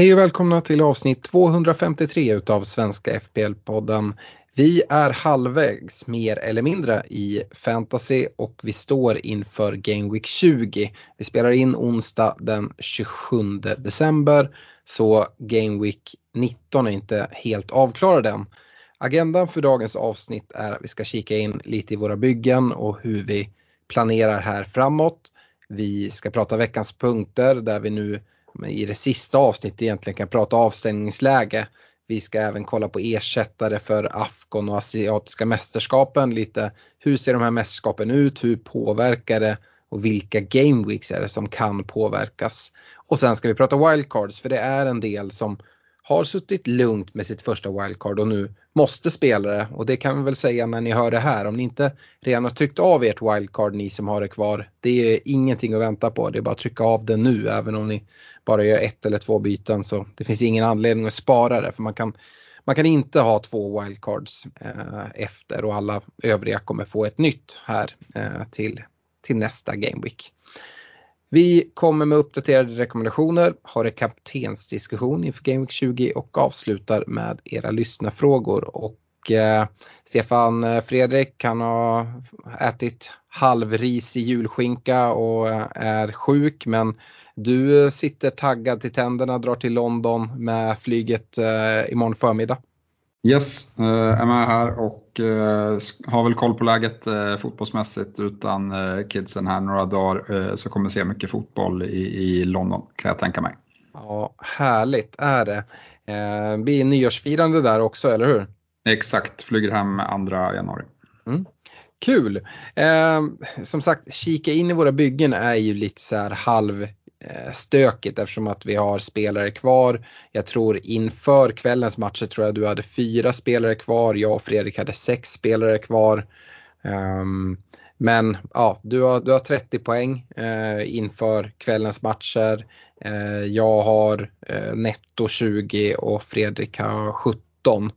Hej och välkomna till avsnitt 253 utav Svenska FPL-podden. Vi är halvvägs mer eller mindre i fantasy och vi står inför Game Week 20. Vi spelar in onsdag den 27 december så Game Week 19 är inte helt avklarad än. Agendan för dagens avsnitt är att vi ska kika in lite i våra byggen och hur vi planerar här framåt. Vi ska prata veckans punkter där vi nu i det sista avsnittet egentligen kan prata avstängningsläge. Vi ska även kolla på ersättare för Afghan och asiatiska mästerskapen lite. Hur ser de här mästerskapen ut? Hur påverkar det? Och vilka game weeks är det som kan påverkas? Och sen ska vi prata wildcards för det är en del som har suttit lugnt med sitt första wildcard och nu måste spela det. Och det kan vi väl säga när ni hör det här. Om ni inte redan har tryckt av ert wildcard ni som har det kvar. Det är ingenting att vänta på. Det är bara att trycka av det nu även om ni bara gör ett eller två byten. Så det finns ingen anledning att spara det för man kan, man kan inte ha två wildcards eh, efter och alla övriga kommer få ett nytt här eh, till, till nästa game week. Vi kommer med uppdaterade rekommendationer, har en kaptensdiskussion inför Game Week 20 och avslutar med era lyssnarfrågor. Och eh, Stefan eh, Fredrik kan ha ätit halvrisig julskinka och eh, är sjuk men du sitter taggad till tänderna, drar till London med flyget eh, imorgon förmiddag. Yes, eh, är med här och eh, har väl koll på läget eh, fotbollsmässigt utan kidsen här några dagar så kommer se mycket fotboll i, London kan jag tänka mig. Ja, härligt är det. Eh, blir nyårsfirande där också, eller hur? Exakt, flyger hem 2 januari. Mm. Kul! Eh, som sagt, kika in i våra byggen är ju lite så här halv Eh, stökigt eftersom att vi har spelare kvar. Jag tror inför kvällens matcher tror jag du hade fyra spelare kvar. Jag och Fredrik hade sex spelare kvar. Um, men ja, du har, du har 30 poäng eh, inför kvällens matcher. Eh, jag har eh, netto 20 och Fredrik har 17.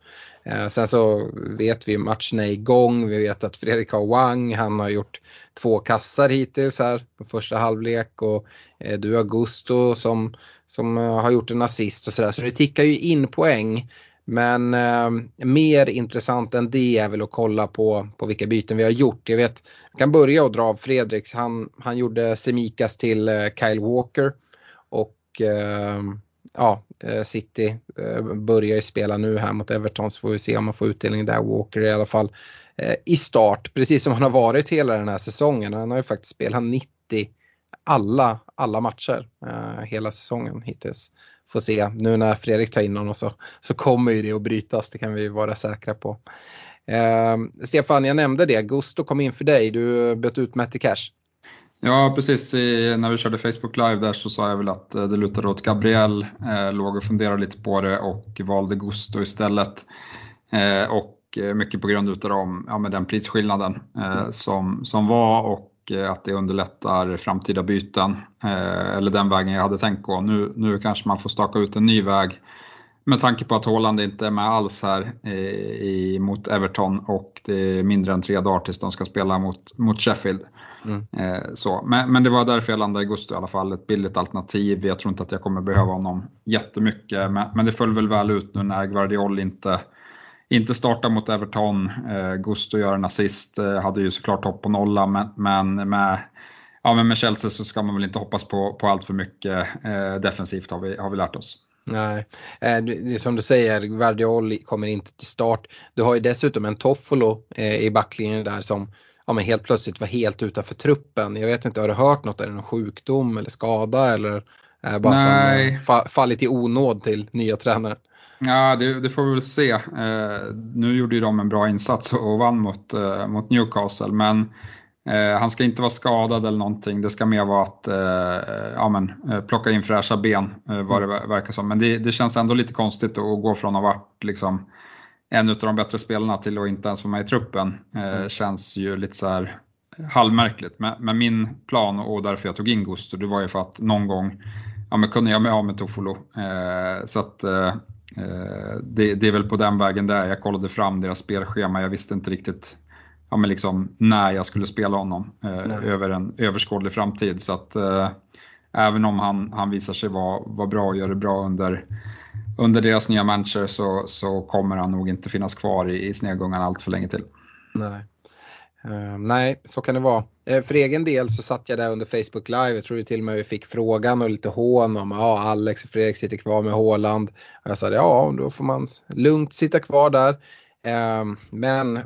Eh, sen så vet vi matcherna är igång, vi vet att Fredrik har Wang, han har gjort två kassar hittills här på första halvlek och eh, du har Gusto som, som eh, har gjort en assist och sådär så det tickar ju in poäng. Men eh, mer intressant än det är väl att kolla på, på vilka byten vi har gjort. Jag vet, jag kan börja och dra av Fredriks, han, han gjorde Semikas till eh, Kyle Walker och eh, ja, eh, City eh, börjar ju spela nu här mot Everton så får vi se om man får utdelning där. Walker i alla fall eh, i start, precis som han har varit hela den här säsongen. Han har ju faktiskt spelat 90 alla, alla matcher hela säsongen hittills. Får se, nu när Fredrik tar in honom så, så kommer ju det att brytas, det kan vi vara säkra på. Eh, Stefan, jag nämnde det, Gusto kom in för dig, du bytte ut Matti Cash. Ja precis, I, när vi körde Facebook live där så sa jag väl att eh, det lutade åt Gabriel, eh, låg och funderade lite på det och valde Gusto istället. Eh, och eh, mycket på grund utav dem, ja, med den prisskillnaden eh, som, som var och eh, att det underlättar framtida byten. Eh, eller den vägen jag hade tänkt gå. Nu, nu kanske man får staka ut en ny väg med tanke på att Håland inte är med alls här i, mot Everton och det är mindre än tre dagar tills de ska spela mot, mot Sheffield. Mm. Eh, så. Men, men, det var därför jag landade i augusti i alla fall, ett billigt alternativ. Jag tror inte att jag kommer behöva honom jättemycket, men, men det föll väl väl ut nu när Guardiol inte, inte startar mot Everton. Eh, Gusto gör en assist, eh, hade ju såklart hopp på nolla, men, men med Ja, men med Chelsea så ska man väl inte hoppas på, på allt för mycket eh, defensivt har vi, har vi lärt oss. Nej, eh, det är som du säger, Guardiol kommer inte till start. Du har ju dessutom en Toffolo eh, i backlinjen där som ja, men helt plötsligt var helt utanför truppen. Jag vet inte, har du hört något? Är det någon sjukdom eller skada eller är bara Nej. att han fallit i onåd till nya tränaren? Ja, det, det, får vi väl se. Eh, nu gjorde ju de en bra insats och vann mot, eh, mot Newcastle, men eh, han ska inte vara skadad eller någonting. Det ska mer vara att eh, ja, men, eh, plocka in fräscha ben, eh, vad det verkar som. Men det, det, känns ändå lite konstigt att gå från att ha varit liksom, en av de bättre spelarna till att inte ens vara med i truppen. Eh, mm. Känns ju lite så här halvmärkligt. Men, men, min plan och därför jag tog in Gusto, det var ju för att någon gång ja, men kunde jag mig av med Tofolo. Eh, så att det, det, är väl på den vägen där. Jag kollade fram deras spelschema, jag visste inte riktigt ja, men liksom, när jag skulle spela honom eh, över en överskådlig framtid. Så att, eh, även om han, han visar sig vara, vara bra och gör det bra under, under deras nya manager så, så kommer han nog inte finnas kvar i, i snedgången allt för länge till. Nej. Uh, nej, så kan det vara. Uh, för egen del så satt jag där under Facebook live, jag tror till och med vi fick frågan och lite hån om ja, Alex och Fredrik sitter kvar med Håland. Och jag sa ja, då får man lugnt sitta kvar där. Ehm, men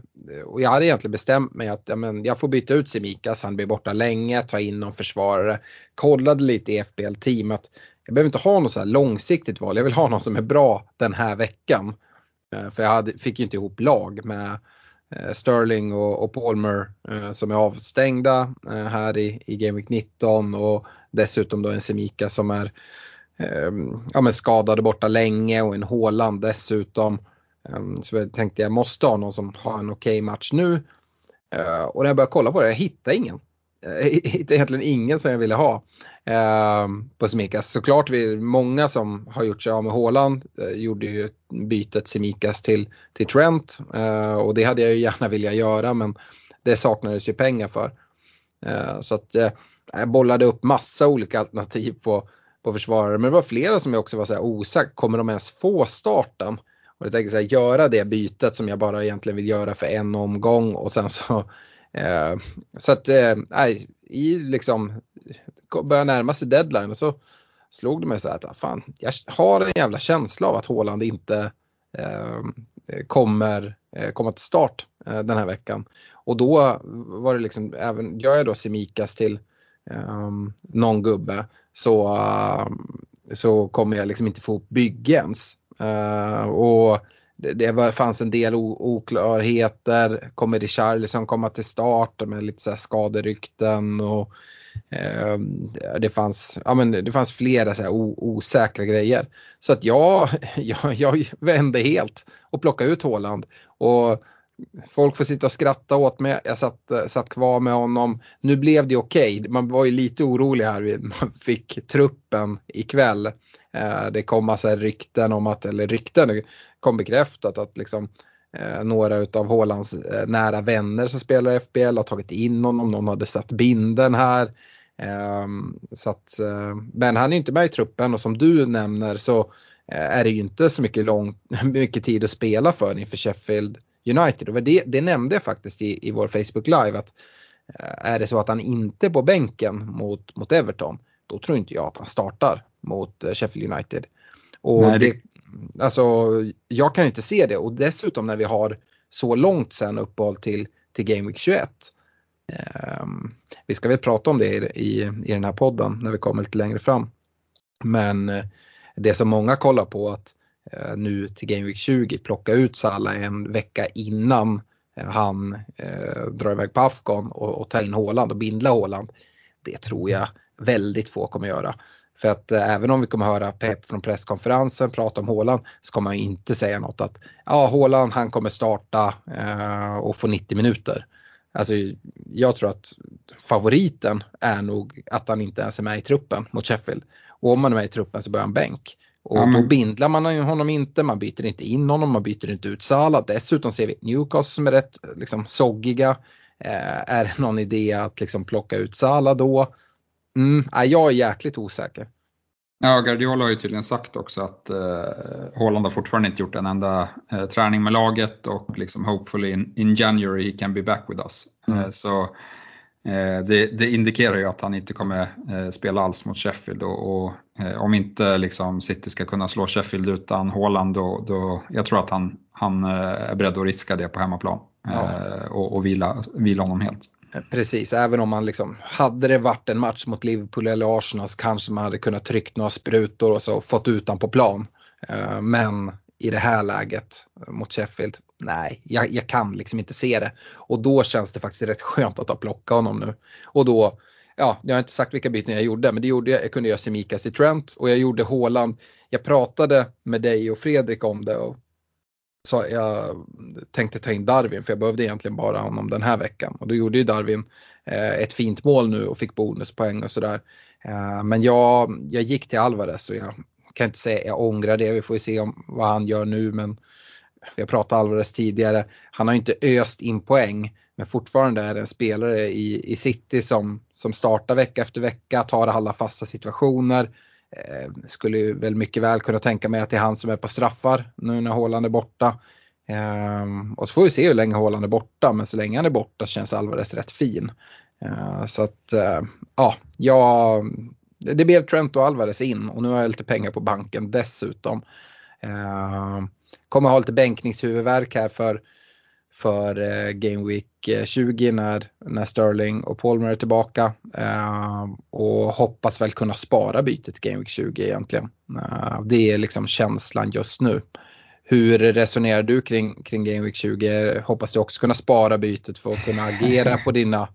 och jag hade egentligen bestämt mig att ja, men jag får byta ut Semikas, han blir borta länge, ta in någon försvarare. Kollade lite i FBL-team att jag behöver inte ha något så här långsiktigt val, jag vill ha någon som är bra den här veckan. Ehm, för jag hade, fick ju inte ihop lag med eh, Sterling och, och Palmer eh, som är avstängda eh, här i, i Game Week 19 och dessutom då en Semika som är ehm, ja, men skadade borta länge och en Håland dessutom. Ehm, så jag tänkte jag måste ha någon som har en okej okay match nu. Ehm, och när jag började kolla på det, jag hittade ingen. Eh, jag hittade egentligen ingen som jag ville ha ehm, på Semikas. Såklart vi, många som har gjort sig av med Håland eh, gjorde ju bytet Semikas till, till Trent och det hade jag ju gärna vilja göra men det saknades ju pengar för. Så att eh, jag bollade upp massa olika alternativ på, på försvarare men det var flera som jag också var så här osäker, kommer de ens få starten? Och jag tänker så här, göra det bytet som jag bara egentligen vill göra för en omgång och sen så eh, så att, eh, nej, i liksom, börjar närma sig deadline och så slog det mig så här att ah, fan, jag har en jävla känsla av att Håland inte eh, kommer eh, komma till start eh, den här veckan. Och då var det liksom, även gör jag då Semikas till eh, någon gubbe så, uh, så kommer jag liksom inte få ihop byggens. Uh, och det, det var, fanns en del oklarheter. Kommer Richarlison komma till start med lite så här skaderykten och eh, det, fanns, ja, men det fanns flera så här osäkra grejer. Så att jag, jag, jag vände helt och plockade ut Håland. Och folk får sitta och skratta åt mig. Jag satt, eh, satt kvar med honom. Nu blev det okej. Okay. Man var ju lite orolig här. Man fick truppen ikväll. Eh, det kom massa rykten om att, eller rykten, kom bekräftat att liksom eh, några utav Hålands eh, nära vänner som spelar i FBL har tagit in honom, någon hade satt binden här. Ehm, så att, eh, men han är inte med i truppen och som du nämner så eh, är det ju inte så mycket, lång, mycket tid att spela för inför Sheffield United. Och det, det nämnde jag faktiskt i, i vår Facebook Live att är det så att han inte är på bänken mot, mot Everton då tror inte jag att han startar mot Sheffield United. Och Nej, det... Alltså, jag kan inte se det och dessutom när vi har så långt sen uppehåll till, till Game Week 21. Um, vi ska väl prata om det i, i, i den här podden när vi kommer lite längre fram. Men uh, det som många kollar på att Eh, nu till Game Week 20 plocka ut Salah en vecka innan eh, han eh, drar iväg på Afghan och, och tar in Håland och bindla Håland. Det tror jag väldigt få kommer göra. För att eh, även om vi kommer höra Pep från presskonferensen prata om Håland så kommer han inte säga något att ja, Håland han kommer starta eh, och få 90 minuter. Alltså jag tror att favoriten är nog att han inte ens är med i truppen mot Sheffield. Och om han är med i truppen så börjar han bänk. Och mm. då bindlar man honom inte, man byter inte in honom, man byter inte ut Salah. Dessutom ser vi Newcastle som är rätt liksom, soggiga. Eh, är det någon idé att liksom, plocka ut Salah då? Mm, jag är jäkligt osäker. Ja, Guardiola har ju tydligen sagt också att eh, Haaland har fortfarande inte gjort en enda eh, träning med laget och liksom hopefully in, in January he can be back with us. Mm. Eh, så eh, det, det, indikerar ju att han inte kommer eh, spela alls mot Sheffield och, och eh, om inte liksom City ska kunna slå Sheffield utan Haaland då, då jag tror att han, han är beredd att riska det på hemmaplan ja. och, och vila, vila honom helt. Precis, även om man liksom, hade det varit en match mot Liverpool eller Arsenal så kanske man hade kunnat tryckt några sprutor och så fått ut på plan. Eh, men i det här läget mot Sheffield, nej, jag, jag, kan liksom inte se det. Och då känns det faktiskt rätt skönt att ha plockat honom nu. Och då, ja, jag har inte sagt vilka byten jag gjorde, men det gjorde jag. Jag kunde göra Semikas i Trent och jag gjorde Håland. Jag pratade med dig och Fredrik om det och så jag tänkte ta in Darwin för jag behövde egentligen bara honom den här veckan och då gjorde ju Darwin eh, ett fint mål nu och fick bonuspoäng och sådär. Eh, men jag, jag gick till Alvarez och jag kan inte säga jag ångrar det, vi får ju se om, vad han gör nu men vi har pratat Alvarez tidigare, han har inte öst in poäng men fortfarande är det en spelare i, i City som, som startar vecka efter vecka, tar alla fasta situationer. Eh, skulle ju väl mycket väl kunna tänka mig att det är han som är på straffar nu när Håland är borta. Eh, och så får vi se hur länge Håland är borta men så länge han är borta känns Alvarez rätt fin. Eh, så att eh, ja, jag, det blev Trent och Alvarez in och nu har jag lite pengar på banken dessutom. Ehm, Kommer ha lite bänkningshuvudvärk här för, för eh, Game Week eh, 20 när, när Sterling och Palmer är tillbaka. Eh, och hoppas väl kunna spara bytet Game Week 20 egentligen. Eh, det är liksom känslan just nu. Hur resonerar du kring, kring Game Week 20? Hoppas du också kunna spara bytet för att kunna agera på dina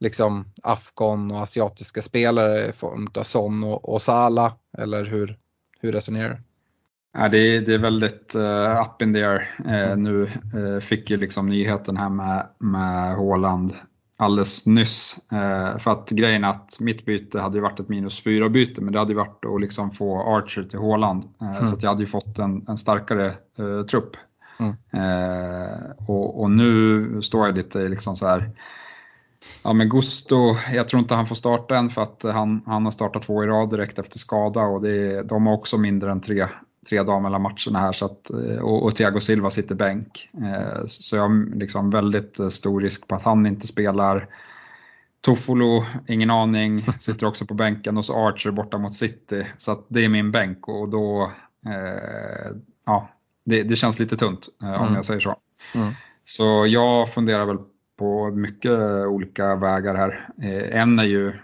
liksom afghan och asiatiska spelare i form av Son och, och Sala eller hur, hur resonerar du? Ja, det, är, det är väldigt uh, up in the air. Uh, nu uh, fick ju liksom nyheten här med, med Håland alldeles nyss. För att grejen är att mitt byte hade ju varit ett minus 4 byte men det hade ju varit att liksom få Archer till Håland. Mm. Så att jag hade ju fått en, en starkare trupp. Mm. Och, och, nu står jag lite liksom så här Ja men Gusto, jag tror inte han får starta än för att han, han har startat två i rad direkt efter skada och det, de har också mindre än tre, tre dagar mellan matcherna här så att, och, och Thiago Silva sitter bänk. Eh, så jag har liksom väldigt stor risk på att han inte spelar. Tofolo, ingen aning, sitter också på bänken och så Archer borta mot City. Så att det är min bänk och då, eh, ja, det, det, känns lite tunt eh, om mm. jag säger så. Mm. Så jag funderar väl på mycket olika vägar här. Eh, en är ju eh,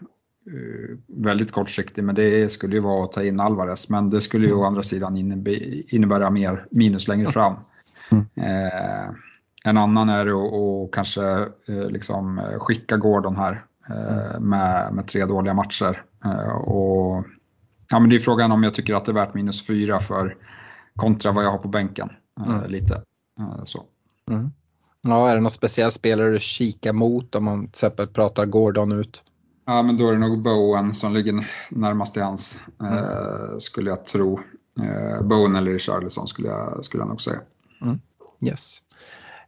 väldigt kortsiktig men det skulle ju vara att ta in Alvarez men det skulle ju å andra sidan innebära mer minus längre fram. Mm. Eh, en annan är att, kanske liksom skicka Gordon här med, med tre dåliga matcher. Och, ja, men det är frågan om jag tycker att det är värt minus fyra för kontra vad jag har på bänken. Mm. Lite så. Mm. Ja, är det någon speciell spelare du kikar mot om man till exempel pratar Gordon ut? Ja, men då är det nog Bowen som ligger närmast till hans, mm. eh, skulle jag tro. Eh, Bowen eller Richarlison skulle jag, skulle jag nog säga. Mm. Yes.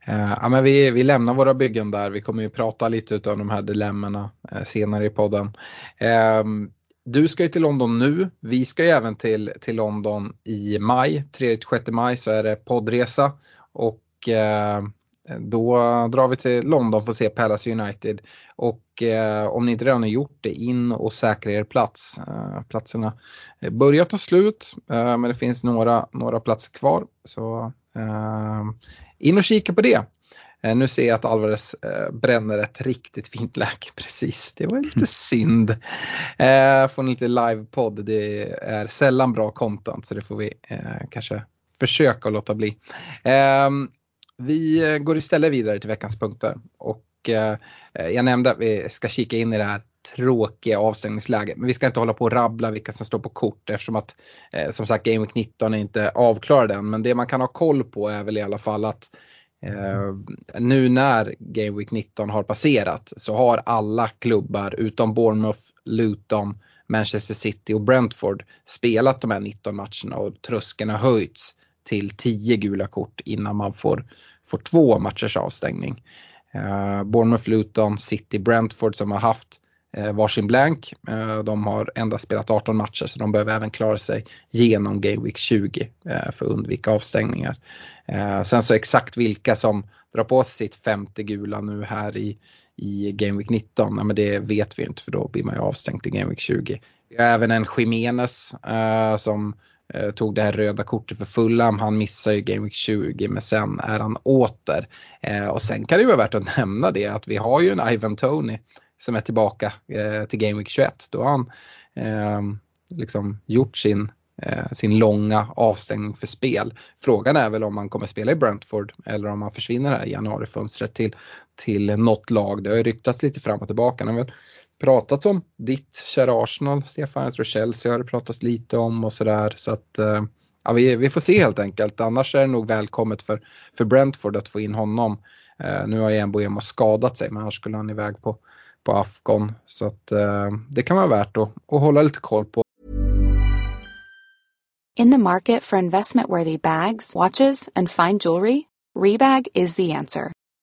Eh, ja, men vi, vi lämnar våra byggen där. Vi kommer ju prata lite av de här dilemmorna eh, senare i podden. ehm, du ska ju till London nu. Vi ska ju även till, till London i maj. 3-6 maj så är det poddresa. Och eh, då drar vi till London för att se Palace United. Och eh, om ni inte redan har gjort det, in och säkra er plats. Eh, platserna börjar ta slut eh, men det finns några, några platser kvar. Så eh, in och kika på det. Eh, nu ser jag att Alvarez eh, bränner ett riktigt fint läge precis. Det var lite synd. Eh, får en lite livepodd. Det är sällan bra content så det får vi kanske försöka att låta bli. Vi eh, går istället vidare till veckans punkter och eh, jag nämnde att vi ska kika in i det här tråkiga avstängningsläget. Men vi ska inte hålla på och rabbla vilka som står på kort eftersom att eh, som sagt Game Week 19 är inte avklarad än. Men det man kan ha koll på är väl i alla fall att eh, nu när Game Week 19 har passerat så har alla klubbar utom Bournemouth, Luton, Manchester City och Brentford spelat de här 19 matcherna och tröskeln har höjts till 10 gula kort innan man får, får två matchers avstängning. Eh, Bournemouth, Luton, City, Brentford som har haft eh, varsin blank. Eh, de har endast spelat 18 matcher så de behöver även klara sig genom Game Week 20 eh, för att undvika avstängningar. Eh, sen så exakt vilka som drar på sig sitt femte gula nu här i, i Game Week 19, ja, men det vet vi inte för då blir man ju avstängd i Game Week 20. Vi har även en Jiménez eh, som Eh, tog det här röda kortet för Fulham. Han missar ju Game Week 20 men sen är han åter. Eh, och sen kan det ju vara värt att nämna det att vi har ju en Ivan Tony som är tillbaka eh, till Game Week 21. Då har han ehm, liksom gjort sin eh, sin långa avstängning för spel. Frågan är väl om han kommer spela i Brentford eller om han försvinner här i januarifönstret till, till något lag. Det har ju ryktats lite fram och tillbaka. Han har väl pratats om ditt kära Arsenal, Stefan. Jag tror Chelsea har det pratats lite om och sådär. Så att eh, ja, vi, vi får se helt enkelt. Annars är det nog välkommet för, för Brentford att få in honom. Eh, nu har ju Mbuemo skadat sig men annars skulle han iväg på, på Afghan. Så att eh, det kan vara värt att, att hålla lite koll på. In the market for investment worthy bags, watches, and fine jewelry, Rebag is the answer.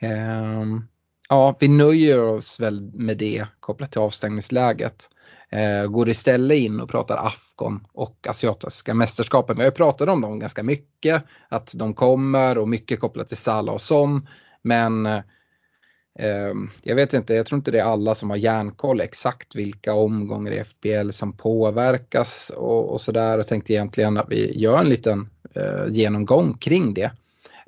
Ehm, ja, vi nöjer oss väl med det kopplat till avstängningsläget. Eh, går istället in och pratar Afghan och asiatiska mästerskapen. Vi har ju pratat om dem ganska mycket, att de kommer och mycket kopplat till Salah och Son. Men eh, jag vet inte, jag tror inte det är alla som har järnkoll exakt vilka omgångar i FBL som påverkas och, och sådär och tänkte egentligen att vi gör en liten eh, genomgång kring det.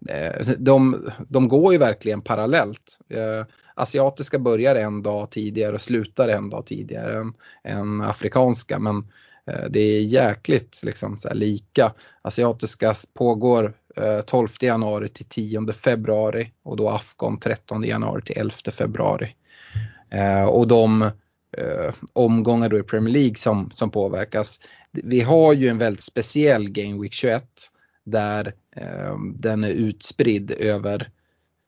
Eh, de, de går ju verkligen parallellt. Eh, asiatiska börjar en dag tidigare och slutar en dag tidigare än, än afrikanska men eh, det är jäkligt liksom, så lika. Asiatiska pågår 12 januari till 10 februari och då Afghan 13 januari till 11 februari. och de eh, omgångar då i Premier League som, som påverkas. Vi har ju en väldigt speciell Game Week 21 där Ehm, den är utspridd över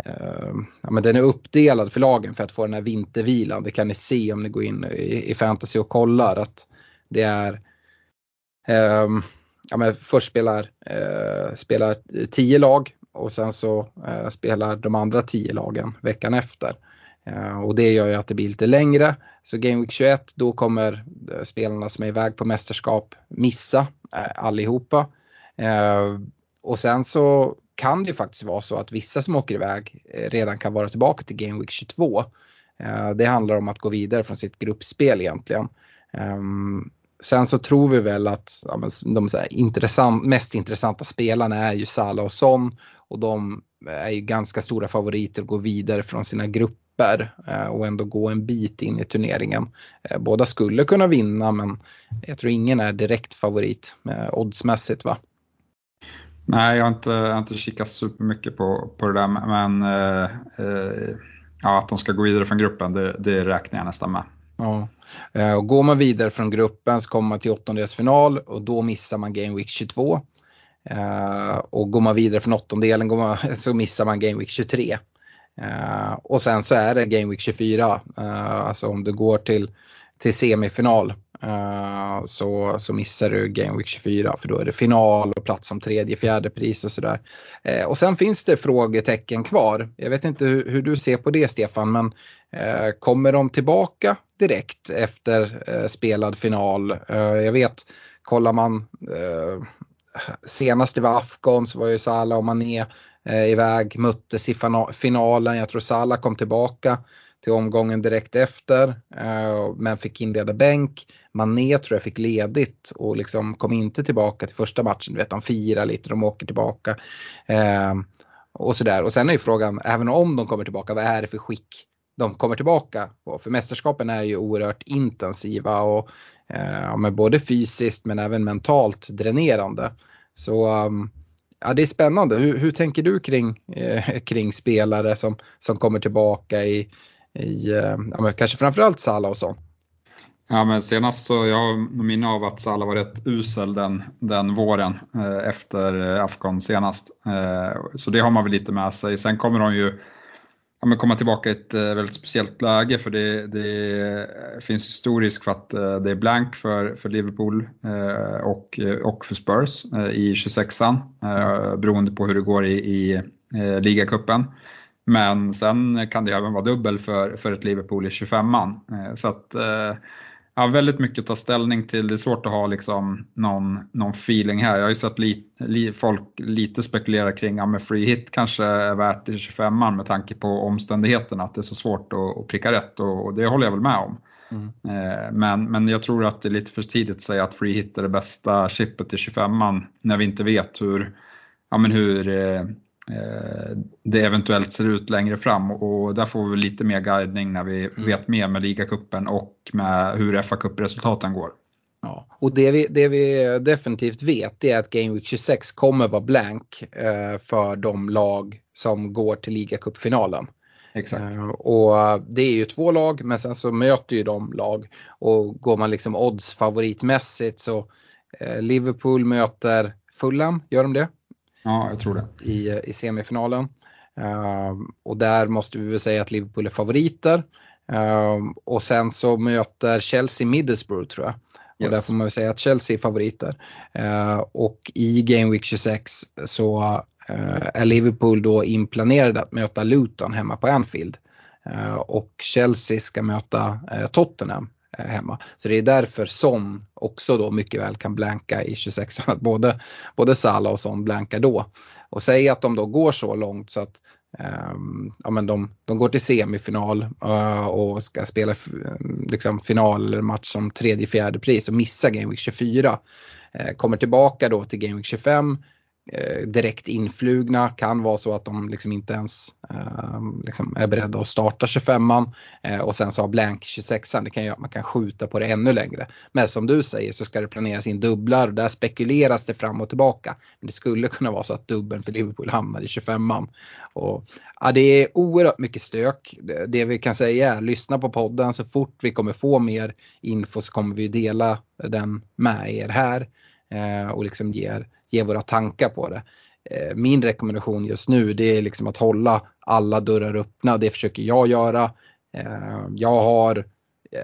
ehm, Ja, men den är uppdelad för lagen för att få den här vintervilan. Det kan ni se om ni går in i, fantasy och kollar att det är ehm, ja, men Först spelar, eh, spelar tio lag och sen så eh, spelar de andra tio lagen veckan efter. Eh, och det gör ju att det blir lite längre. Så Game Week 21 då kommer eh, spelarna som är iväg på mästerskap missa eh, allihopa. Och sen så kan det ju faktiskt vara så att vissa som åker iväg eh, redan kan vara tillbaka till Game Week 22. Eh, det handlar om att gå vidare från sitt gruppspel egentligen. Ehm, sen så tror vi väl att ja, de intressant, mest intressanta spelarna är ju Salah och Son och de är ju ganska stora favoriter att gå vidare från sina grupper eh, och ändå gå en bit in i turneringen. Båda skulle kunna vinna men jag tror ingen är direkt favorit oddsmässigt. Va? Nej, jag har inte, jag har inte kikat supermycket på, på det där men eh, eh, ja, att de ska gå vidare från gruppen det, det räknar jag nästan med. Ja. Eh, och går man vidare från gruppen så kommer man till åttondelsfinal och då missar man Game Week 22. Eh, och går man vidare från åttondelen går man, så missar man Game Week 23. Eh, och sen så är det Game Week 24, eh, alltså om du går till, till semifinal Uh, så, så missar du Game Week 24 för då är det final och plats som tredje, fjärde pris och sådär. Uh, och sen finns det frågetecken kvar. Jag vet inte hur, hur du ser på det Stefan men uh, kommer de tillbaka direkt efter spelad final? jag vet, kollar man senast det var Afghan så var ju Salah och Mané iväg, möttes i finalen. Jag tror Salah kom tillbaka till omgången direkt efter eh, men fick inleda bänk. Mané tror jag fick ledigt och liksom kom inte tillbaka till första matchen. Du vet, de firar lite, de åker tillbaka. Eh, och sådär. Och sen är ju frågan, även om de kommer tillbaka, vad är det för skick de kommer tillbaka på? För mästerskapen är ju oerhört intensiva och eh, men både fysiskt men även mentalt dränerande. Så um, ja, det är spännande. Hur, hur tänker du kring, eh, kring spelare som, som kommer tillbaka i, i eh, ja, kanske framförallt Salah och så. Ja men senast så, jag har minne av att Salah var rätt usel den, den våren eh, efter eh, Afghan senast. Eh, så det har man väl lite med sig. Sen kommer de ju ja, men komma tillbaka i ett eh, väldigt speciellt läge för det, det eh, finns stor risk för att eh, det är blank för, för Liverpool och, och för Spurs i 26an beroende på hur det går i, i ligacupen. Men sen kan det även vara dubbel för, för ett Liverpool i 25an. Eh, så att, eh, ja, väldigt mycket att ta ställning till. Det är svårt att ha liksom någon, någon feeling här. Jag har ju sett li, li, folk lite spekulera kring ja, med free hit kanske är värt i 25an med tanke på omständigheterna, att det är så svårt att, att pricka rätt och, och, det håller jag väl med om. Mm. Men, men jag tror att det är lite för tidigt att säga att free hit är det bästa chippet till 25an när vi inte vet hur, ja, men hur det eventuellt ser ut längre fram och där får vi lite mer guidning när vi mm. vet mer med ligacupen och med hur fa Cup-resultaten går. Ja. Och det vi, det vi definitivt vet är att Game Week 26 kommer vara blank eh, för de lag som går till ligacupfinalen. Exakt. Eh, och det är ju två lag men sen så möter ju de lag och går man liksom odds favoritmässigt så eh, Liverpool möter Fulham, gör de det? Ja, jag tror det. I, i semifinalen. Uh, och där måste vi väl säga att Liverpool är favoriter. Uh, och sen så möter Chelsea Middlesbrough tror jag. Yes. Och där får man väl säga att Chelsea är favoriter. Uh, och i Game Week 26 så uh, är Liverpool då inplanerade att möta Luton hemma på Anfield. Och Chelsea ska möta Tottenham Eh, hemma. Så det är därför Son också då mycket väl kan blanka i 26 att både, både Salah och Son blankar då. Och säg att de då går så långt så att Um, ja, men de, de går till semifinal uh, och ska spela liksom, final eller match som tredje fjärde pris och missar Game Week 24. Uh, eh, kommer tillbaka då till Game Week 25 Eh, direkt influgna. Kan vara så att de liksom inte ens eh, liksom är beredda att starta 25an eh, och sen så har blank 26an. Det kan göra att man kan skjuta på det ännu längre. Men som du säger så ska det planeras in dubblar och där spekuleras det fram och tillbaka. Men det skulle kunna vara så att dubbeln för Liverpool hamnar i 25an. Och, ja, det är oerhört mycket stök. Det, det vi kan säga är lyssna på podden så fort vi kommer få mer info så kommer vi dela den med er här Eh, och liksom ger ger våra tankar på det. Eh, min rekommendation just nu det är liksom att hålla alla dörrar öppna. Det försöker jag göra. Eh, jag har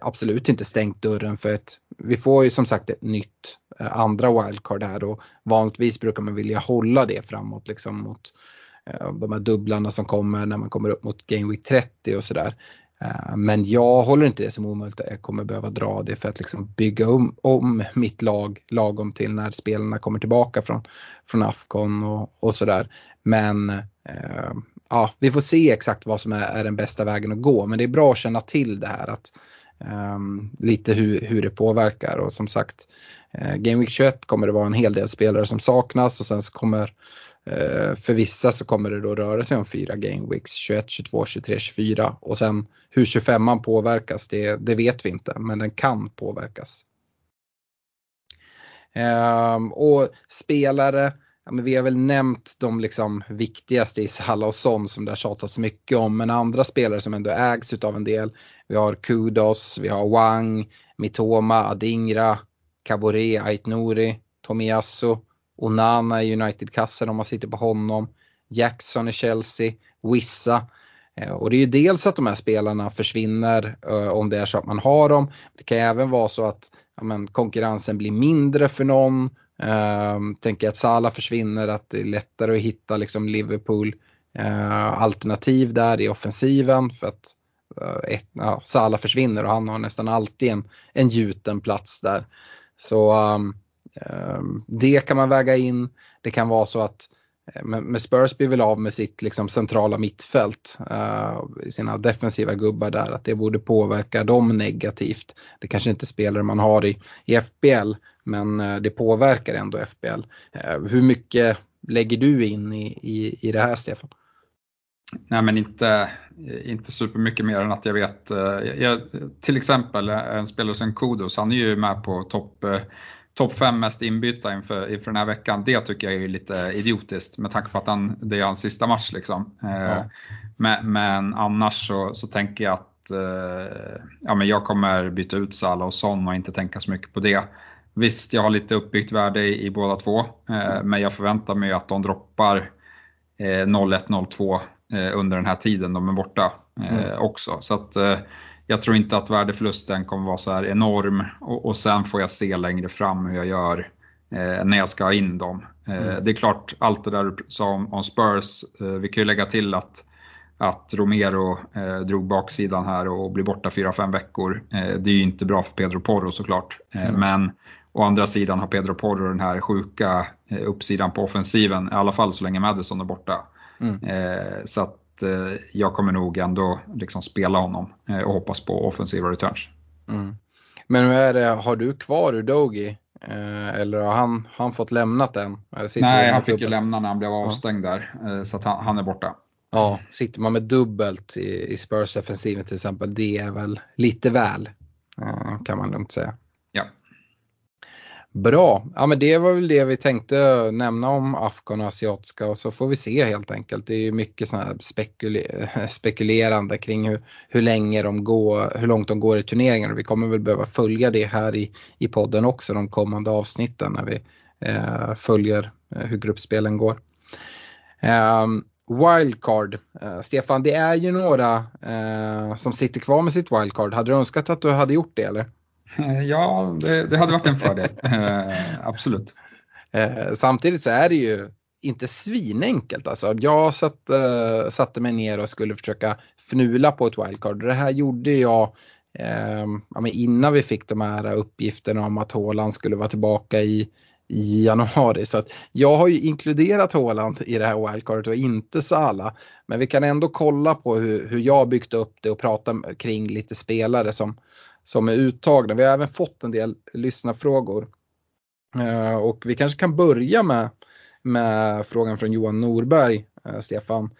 absolut inte stängt dörren för ett, vi får ju som sagt ett nytt eh, andra wildcard här och vanligtvis brukar man vilja hålla det framåt liksom mot eh, de här dubblarna som kommer när man kommer upp mot Game Week 30 och sådär. Eh, men jag håller inte det som omöjligt att jag kommer behöva dra det för att liksom bygga om, om mitt lag lagom till när spelarna kommer tillbaka från, från Afcon och, och sådär. Men eh, ja, vi får se exakt vad som är, är, den bästa vägen att gå. Men det är bra att känna till det här att eh, lite hur, hur det påverkar och som sagt eh, Game Week 21 kommer det vara en hel del spelare som saknas och sen så kommer Eh, Eh, för vissa så kommer det då röra sig om fyra game weeks, 21, 22, 23, 24 och sen hur 25an påverkas det, det vet vi inte men den kan påverkas. Ehm, och spelare, ja, men vi har väl nämnt de liksom viktigaste i Salah och Son som det har tjatats mycket om men andra spelare som ändå ägs utav en del. Vi har Kudos, vi har Wang, Mitoma, Adingra, Kabore, Aitnouri, Tomiyasu Onana i United-kassen om man sitter på honom. Jackson i Chelsea, Wissa. Eh, och det är ju dels att de här spelarna försvinner eh, om det är så att man har dem. Det kan även vara så att ja, men, konkurrensen blir mindre för någon. Ehm, tänker att Salah försvinner, att det är lättare att hitta liksom, Liverpool uh, alternativ där i offensiven. För att ett, ja, Salah försvinner och han har nästan alltid en, en gjuten plats där. Så um, Ehm, det kan man väga in. Det kan vara så att eh, med Spurs blir väl av med sitt liksom centrala mittfält, eh, sina defensiva gubbar där, att det borde påverka dem negativt. Det kanske inte är spelare man har i, i FBL, men eh, det påverkar ändå FBL. Hur mycket lägger du in i, i, i det här Stefan? Nej men inte, inte supermycket mer än att jag vet, jag, till exempel en spelare som Kudos, han är ju med på topp topp 5 mest inbytta inför, inför den här veckan, det tycker jag är lite idiotiskt med tanke på att han, det är hans sista match. Liksom. Eh, ja. Men, men, annars så, så tänker jag att eh, ja, men jag kommer byta ut Salah och Son och inte tänka så mycket på det. Visst, jag har lite uppbyggt värde i, i båda två, eh, men jag förväntar mig att de droppar 0-1-0-2 under den här tiden de är borta mm. också. Så att, jag tror inte att värdeförlusten kommer vara så här enorm och, och sen får jag se längre fram hur jag gör eh, när jag ska ha in dem. Eh, mm. Det är klart, allt det där du sa om, om Spurs, eh, vi kan ju lägga till att, att Romero eh, drog baksidan här och blir borta 4-5 veckor. Eh, det är ju inte bra för Pedro Porro såklart. Eh, mm. Men å andra sidan har Pedro Porro den här sjuka uppsidan på offensiven, i alla fall så länge Madison är borta. Mm. så att Eh, jag kommer nog ändå liksom spela honom eh, och hoppas på offensiva returns. Mm. Men hur är det, har du kvar Udogi? Eh, eller har han, han fått lämnat den? Nej, han fick ju lämna när han blev avstängd ja. där. Så att han, han, är borta. Ja, sitter man med dubbelt i, i Spurs-defensiven till exempel, det är väl lite väl. Kan man lugnt säga. Bra, ja men det var väl det vi tänkte nämna om Afghan och asiatiska och så får vi se helt enkelt. Det är ju mycket sån här spekuler spekulerande kring hur, hur länge de går, hur långt de går i turneringen och vi kommer väl behöva följa det här i, i podden också de kommande avsnitten när vi eh, följer eh, hur gruppspelen går. Um, Wildcard, uh, Stefan det är ju några uh, som sitter kvar med sitt wildcard. Hade du önskat att du hade gjort det eller? Ja, det, det hade varit en fördel. eh, absolut. Eh, samtidigt så är det ju inte svinenkelt alltså. Jag satt, eh, satte mig ner och skulle försöka fnula på ett wildcard. Det här gjorde jag eh, innan vi fick de här uppgifterna om att Håland skulle vara tillbaka i, i januari. Så att jag har ju inkluderat Håland i det här wildcardet och inte Sala. Men vi kan ändå kolla på hur, hur jag byggt upp det och prata kring lite spelare som, som är uttagna. Vi har även fått en del lyssnarfrågor. Eh, och vi kanske kan börja med, med frågan från Johan Norberg, eh, Stefan.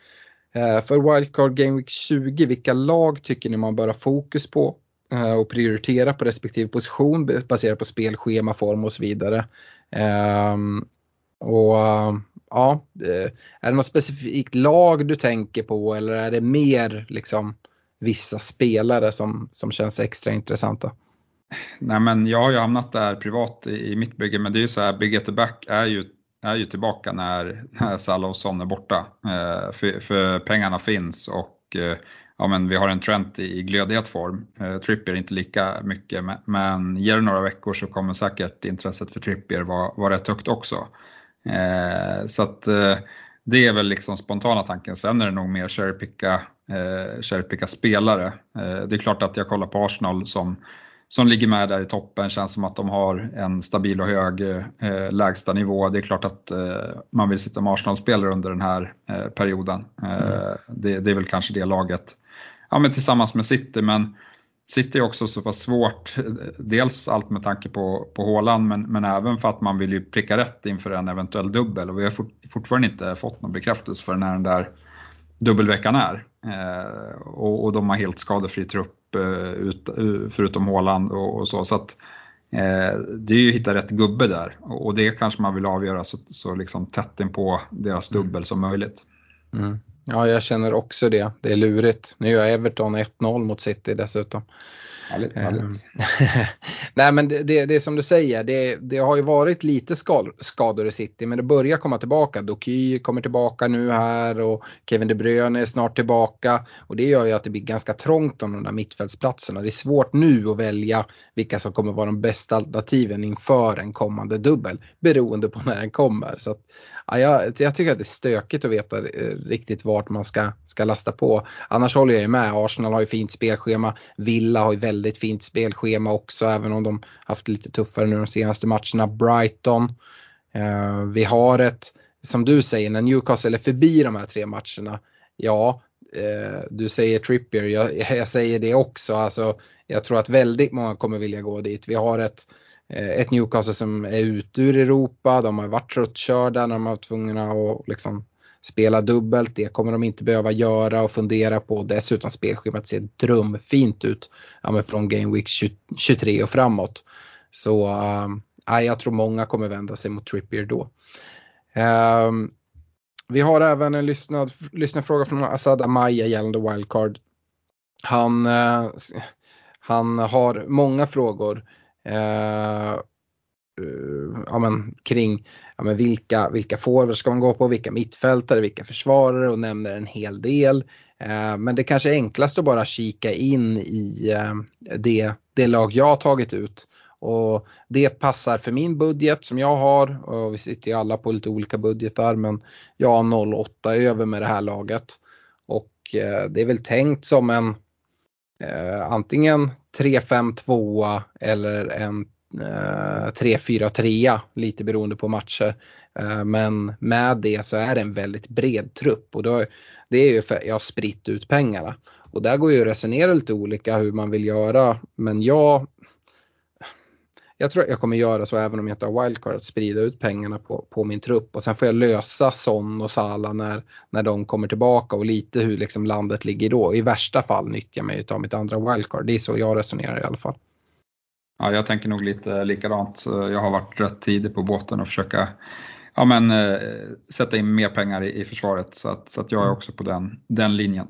Eh, för Wildcard Game Week 20, vilka lag tycker ni man bör ha fokus på eh, och prioritera på respektive position baserat på spelschema, form och så vidare. Ehm, och ja, eh, är det något specifikt lag du tänker på eller är det mer liksom vissa spelare som, som känns extra intressanta? Nej men jag har ju hamnat där privat i, i mitt bygge men det är ju så här, Big at the back är ju, är ju tillbaka när, när Salah och Son är borta. Eh, för, för, pengarna finns och eh, ja, men vi har en trend i, i glödhet form. Eh, Trippier inte lika mycket men, men ger det några veckor så kommer säkert intresset för Trippier vara, vara rätt högt också. Eh, så att eh, det är väl liksom spontana tanken. Sen är det nog mer cherrypicka, eh, cherrypicka spelare. Eh, det är klart att jag kollar på Arsenal som, som ligger med där i toppen. Känns som att de har en stabil och hög eh, lägsta nivå. Det är klart att eh, man vill sitta med Arsenal-spelare under den här eh, perioden. Eh, mm. Det, det, är väl kanske det laget. Ja, men tillsammans med City, men City är också så pass svårt, dels allt med tanke på, på Håland men, men även för att man vill ju pricka rätt inför en eventuell dubbel och vi har fort, fortfarande inte fått någon bekräftelse för när den där dubbelveckan är. Eh, och, och, de har helt skadefri trupp eh, ut, förutom Håland och, och, så. så att, eh, det är ju att hitta rätt gubbe där och, och det kanske man vill avgöra så, så liksom tätt in på deras dubbel som möjligt. Mm. Ja, jag känner också det. Det är lurigt. Nu gör Everton 1-0 mot City dessutom. Härligt, härligt. Ehm, nej men det, det, det, är som du säger, det, det har ju varit lite skal, skador i City men det börjar komma tillbaka. Doky kommer tillbaka nu här och Kevin De Bruyne är snart tillbaka. Och det gör ju att det blir ganska trångt om de där mittfältsplatserna. Det är svårt nu att välja vilka som kommer vara de bästa alternativen inför en kommande dubbel. Beroende på när den kommer. Så att, ja, jag, jag, tycker att det är stökigt att veta eh, riktigt vart man ska, ska lasta på. Annars håller jag ju med, Arsenal har ju fint spelschema, Villa har ju väldigt fint spelschema också även om de haft lite tuffare nu de senaste matcherna. Brighton, eh, vi har ett, som du säger, när Newcastle är förbi de här tre matcherna, ja, eh, du säger Trippier, jag, jag, säger det också. Alltså, jag tror att väldigt många kommer vilja gå dit. Vi har ett Eh, Eh, ett Newcastle som är ute ur Europa, de har varit tröttkörda när de har varit tvungna att liksom spela dubbelt. Det kommer de inte behöva göra och fundera på. Dessutom spelschemat ser drömfint ut ja, från Game Week 23 och framåt. Så äh, jag tror många kommer vända sig mot Trippier då. Um, vi har även en lyssnad, lyssnarfråga från Asad Amaya gällande wildcard. Han, äh, han har många frågor. Eh, eh, ja, men, kring ja, men vilka, vilka forwards ska man gå på, vilka mittfältare, vilka försvarare och nämner en hel del. Eh, men det kanske är enklast att bara kika in i eh, det, det lag jag har tagit ut. Och det passar för min budget som jag har och vi sitter ju alla på lite olika budgetar men jag har 0,8 över med det här laget. Och eh, det är väl tänkt som en eh, antingen 3-5-2 eller en eh, 3-4-3 lite beroende på matcher. Eh, men med det så är det en väldigt bred trupp och då, det är ju för att jag har spritt ut pengarna. Och där går ju att resonera lite olika hur man vill göra men jag jag tror att jag kommer göra så även om jag inte har wildcard, att sprida ut pengarna på, på min trupp och sen får jag lösa Son och Sala när, när de kommer tillbaka och lite hur liksom landet ligger då. I värsta fall nyttjar jag mig av mitt andra wildcard. Det är så jag resonerar i alla fall. Ja, jag tänker nog lite likadant. Jag har varit rätt tidig på båten och försöka ja, men, äh, sätta in mer pengar i, i försvaret så att, så att jag är också på den, den linjen.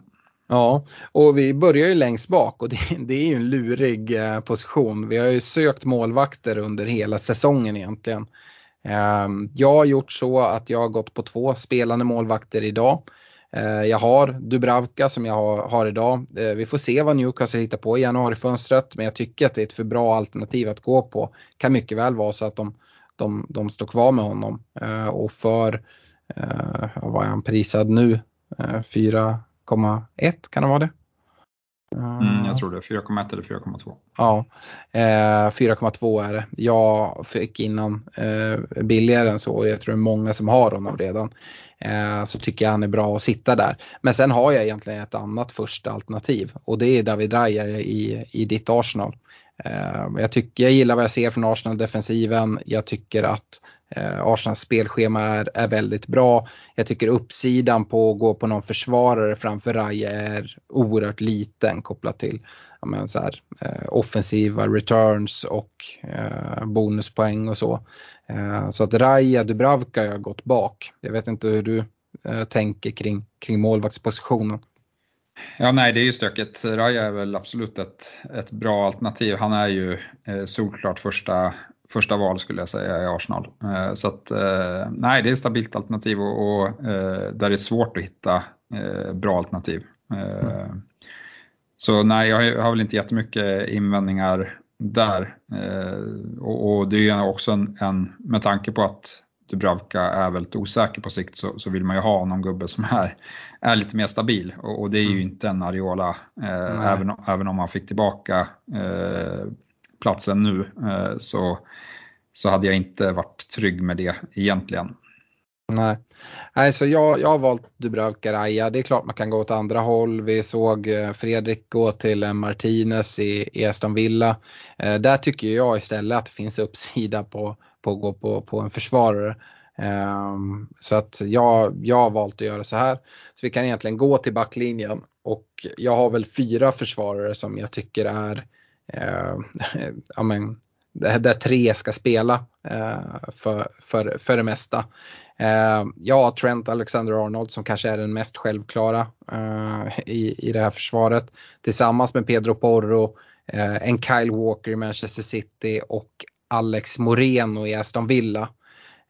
Ja, och vi börjar ju längst bak och det, det, är ju en lurig eh, position. Vi har ju sökt målvakter under hela säsongen egentligen. Eh, jag har gjort så att jag har gått på två spelande målvakter idag. Eh, jag har Dubravka som jag har, har idag. Eh, vi får se vad Newcastle hittar på i januarifönstret men jag tycker att det är ett för bra alternativ att gå på. Kan mycket väl vara så att de, de, de står kvar med honom eh, och för, eh, vad är han prisad nu? 4 4,1 kan det vara det? Mm, jag tror det, 4,1 eller 4,2. Ja, eh, 4,2 är det. Jag fick innan eh, billigare än så och jag tror det är många som har honom redan. Eh, så tycker jag han är bra att sitta där. Men sen har jag egentligen ett annat första alternativ och det är David Raya i, i ditt Arsenal. Eh, jag, tycker, jag gillar vad jag ser från Arsenal-defensiven. Jag tycker att eh, Eh, Arsenals spelschema är, är väldigt bra. Jag tycker uppsidan på att gå på någon försvarare framför Raja är oerhört liten kopplat till men, så här, eh, offensiva returns och eh, bonuspoäng och så. Eh, så att Raja Dubravka har gått bak. Jag vet inte hur du tänker kring, kring målvaktspositionen. Ja, nej, det är ju stökigt. Raja är väl absolut ett, ett bra alternativ. Han är ju eh, solklart första, första val skulle jag säga i Arsenal. Eh, så att, eh, nej, det är ett stabilt alternativ och, och eh, där det är svårt att hitta bra alternativ. Mm. Så nej, jag har väl inte jättemycket invändningar där. Och, och det är ju också en, en, med tanke på att Dubravka är väldigt osäker på sikt så, så vill man ju ha någon gubbe som är, är lite mer stabil och, och det är ju mm. inte en Ariola eh, även, även om man fick tillbaka eh, platsen nu eh, så, så hade jag inte varit trygg med det egentligen. Nej, Nej så jag, jag har valt Dubravka Raja. Det är klart man kan gå åt andra håll. Vi såg eh, Fredrik gå till eh, Martinez i, i Aston Villa. Eh, där tycker jag istället att det finns uppsida på, på att gå på, på en försvarare. Um, så att jag, jag har valt att göra så här. Så vi kan egentligen gå till backlinjen och jag har väl fyra försvarare som jag tycker är Eh, ja, men, där tre ska spela eh, för, för, för det mesta. Eh, ja, Trent Alexander-Arnold som kanske är den mest självklara i, i det här försvaret. Tillsammans med Pedro Porro, en Kyle Walker i Manchester City och Alex Moreno i Aston Villa.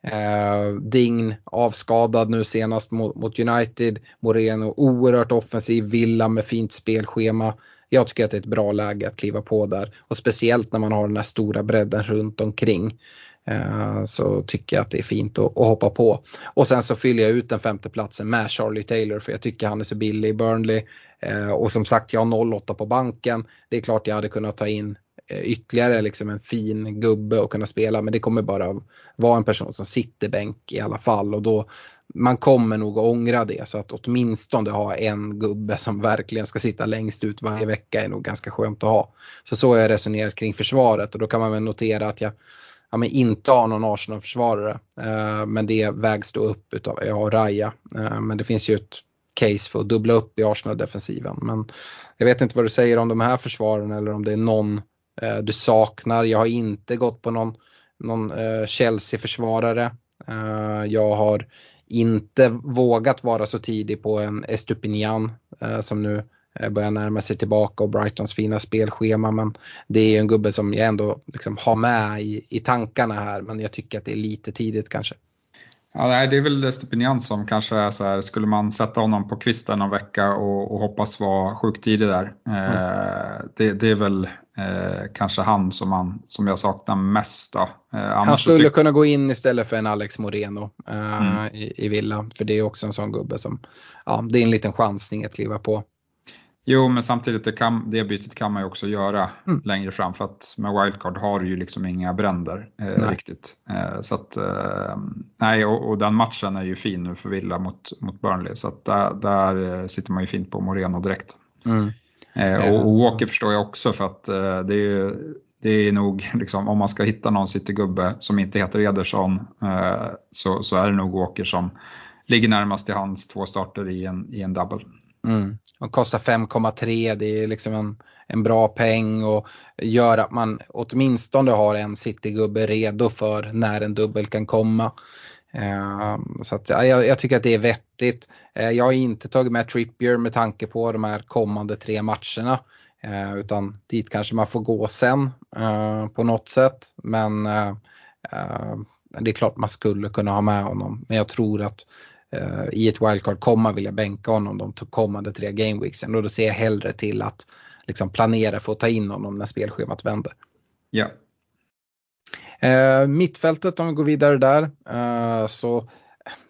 Eh, Dign avskadad nu senast mot, mot, United. Moreno oerhört offensiv, Villa med fint spelschema. Jag tycker att det är ett bra läge att kliva på där och speciellt när man har den här stora bredden runt omkring. Eh, så tycker jag att det är fint att, hoppa på. Och sen så fyller jag ut den femte platsen med Charlie Taylor för jag tycker han är så billig i Burnley. Eh, och som sagt jag har 08 på banken. Det är klart jag hade kunnat ta in eh, ytterligare liksom en fin gubbe att kunna spela men det kommer bara vara en person som sitter bänk i alla fall och då man kommer nog att ångra det så att åtminstone ha en gubbe som verkligen ska sitta längst ut varje vecka är nog ganska skönt att ha. Så så har jag resonerat kring försvaret och då kan man väl notera att jag ja, men inte har någon Arsenal-försvarare. Eh, men det vägs då upp utav, jag har Raja. Eh, men det finns ju ett case för att dubbla upp i Arsenal-defensiven. Men jag vet inte vad du säger om de här försvaren eller om det är någon Eh, du saknar, jag har inte gått på någon, någon eh, Chelsea-försvarare. Eh, jag har inte vågat vara så tidig på en Estupinian eh, som nu eh, börjar närma sig tillbaka och Brightons fina spelschema men det är en gubbe som jag ändå liksom har med i, i tankarna här men jag tycker att det är lite tidigt kanske. Ja, det är väl Estepinian som kanske är så här, skulle man sätta honom på kvisten en vecka och, och hoppas vara sjukt tidig där. Mm. Eh, det, det, är väl eh, kanske han som, man, som jag saknar mest. Då. Eh, han skulle kunna gå in istället för en Alex Moreno eh, mm. i, i Villa. För det är också en sån gubbe som, ja det är en liten chansning att kliva på. Jo, men samtidigt det, kan, det bytet kan man ju också göra Mm. längre fram för att med wildcard har du ju liksom inga bränder eh, riktigt. Eh, så att, eh, nej, och, och den matchen är ju fin nu för Villa mot, mot Burnley så att där, där eh, sitter man ju fint på Moreno direkt. Mm. Eh, och, och Walker förstår jag också för att eh, det är ju det är nog, liksom, om man ska hitta någon Citygubbe som inte heter Ederson så, så är det nog Walker som ligger närmast till hans två starter i en, i en double. Mm. Och kostar 5,3 det är liksom en, en bra peng och gör att man åtminstone har en Citygubbe redo för när en dubbel kan komma. Ehm, så att, ja, jag, jag tycker att det är vettigt. Eh, jag har inte tagit med Trippier med tanke på de här kommande tre matcherna. Eh, utan dit kanske man får gå sen eh, på något sätt. Men det är klart man skulle kunna ha med honom. Men jag tror att eh, i ett wildcard kommer man vilja bänka honom de kommande tre gameweeksen och då ser jag hellre till att liksom planera för att ta in honom när spelschemat vänder. Ja, Eh, mittfältet om vi går vidare där eh, så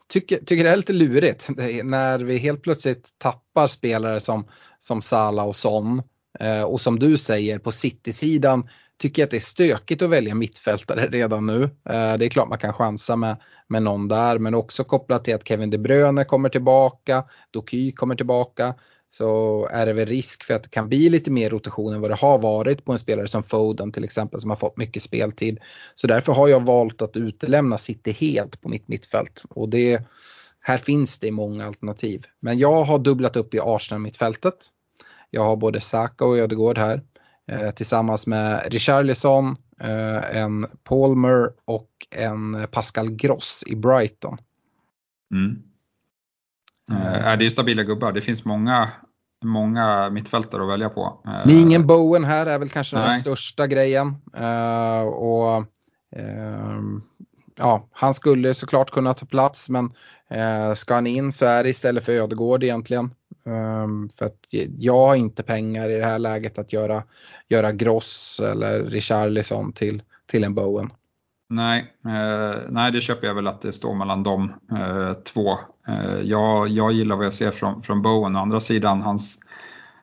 tycker, tycker det är lite lurigt när vi helt plötsligt tappar spelare som, som Salah och Son. Eh, och som du säger på City-sidan tycker jag att det är stökigt att välja mittfältare redan nu. Eh, det är klart man kan chansa med, med någon där men också kopplat till att Kevin De Bruyne kommer tillbaka, Doky kommer tillbaka så är det väl risk för att det kan bli lite mer rotation än vad det har varit på en spelare som Foden till exempel som har fått mycket speltid. Så därför har jag valt att utelämna City helt på mitt mittfält. Och det, här finns det många alternativ. Men jag har dubblat upp i Arsenal-mittfältet. Jag har både Saka och Ödegård här. Eh, tillsammans med Richarlison, eh, en Palmer och en Pascal Gross i Brighton. Mm. Eh, är det är stabila gubbar. Det finns många, många mittfältare att välja på. Det är ingen Bowen här är väl kanske den Nej. största grejen. Och ehm, ja, Han skulle såklart kunna ta plats men ska han in så är det istället för Ödegård egentligen. Ehm, för att jag har inte pengar i det här läget att göra, göra Gross eller Richarlison till, till en Bowen. Nej, eh, nej, det köper jag väl att det står mellan de eh, två. Eh, jag, jag gillar vad jag ser från, från Bowen. Å andra sidan, hans,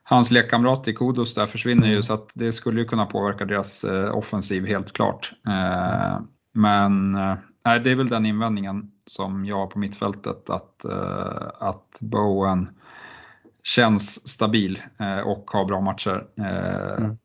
hans lekkamrat i Kudos där försvinner ju så att det skulle ju kunna påverka deras eh, offensiv helt klart. Eh, men eh, det är väl den invändningen som jag har på mittfältet att, eh, att Bowen känns stabil eh, och har bra matcher. Eh, Mm.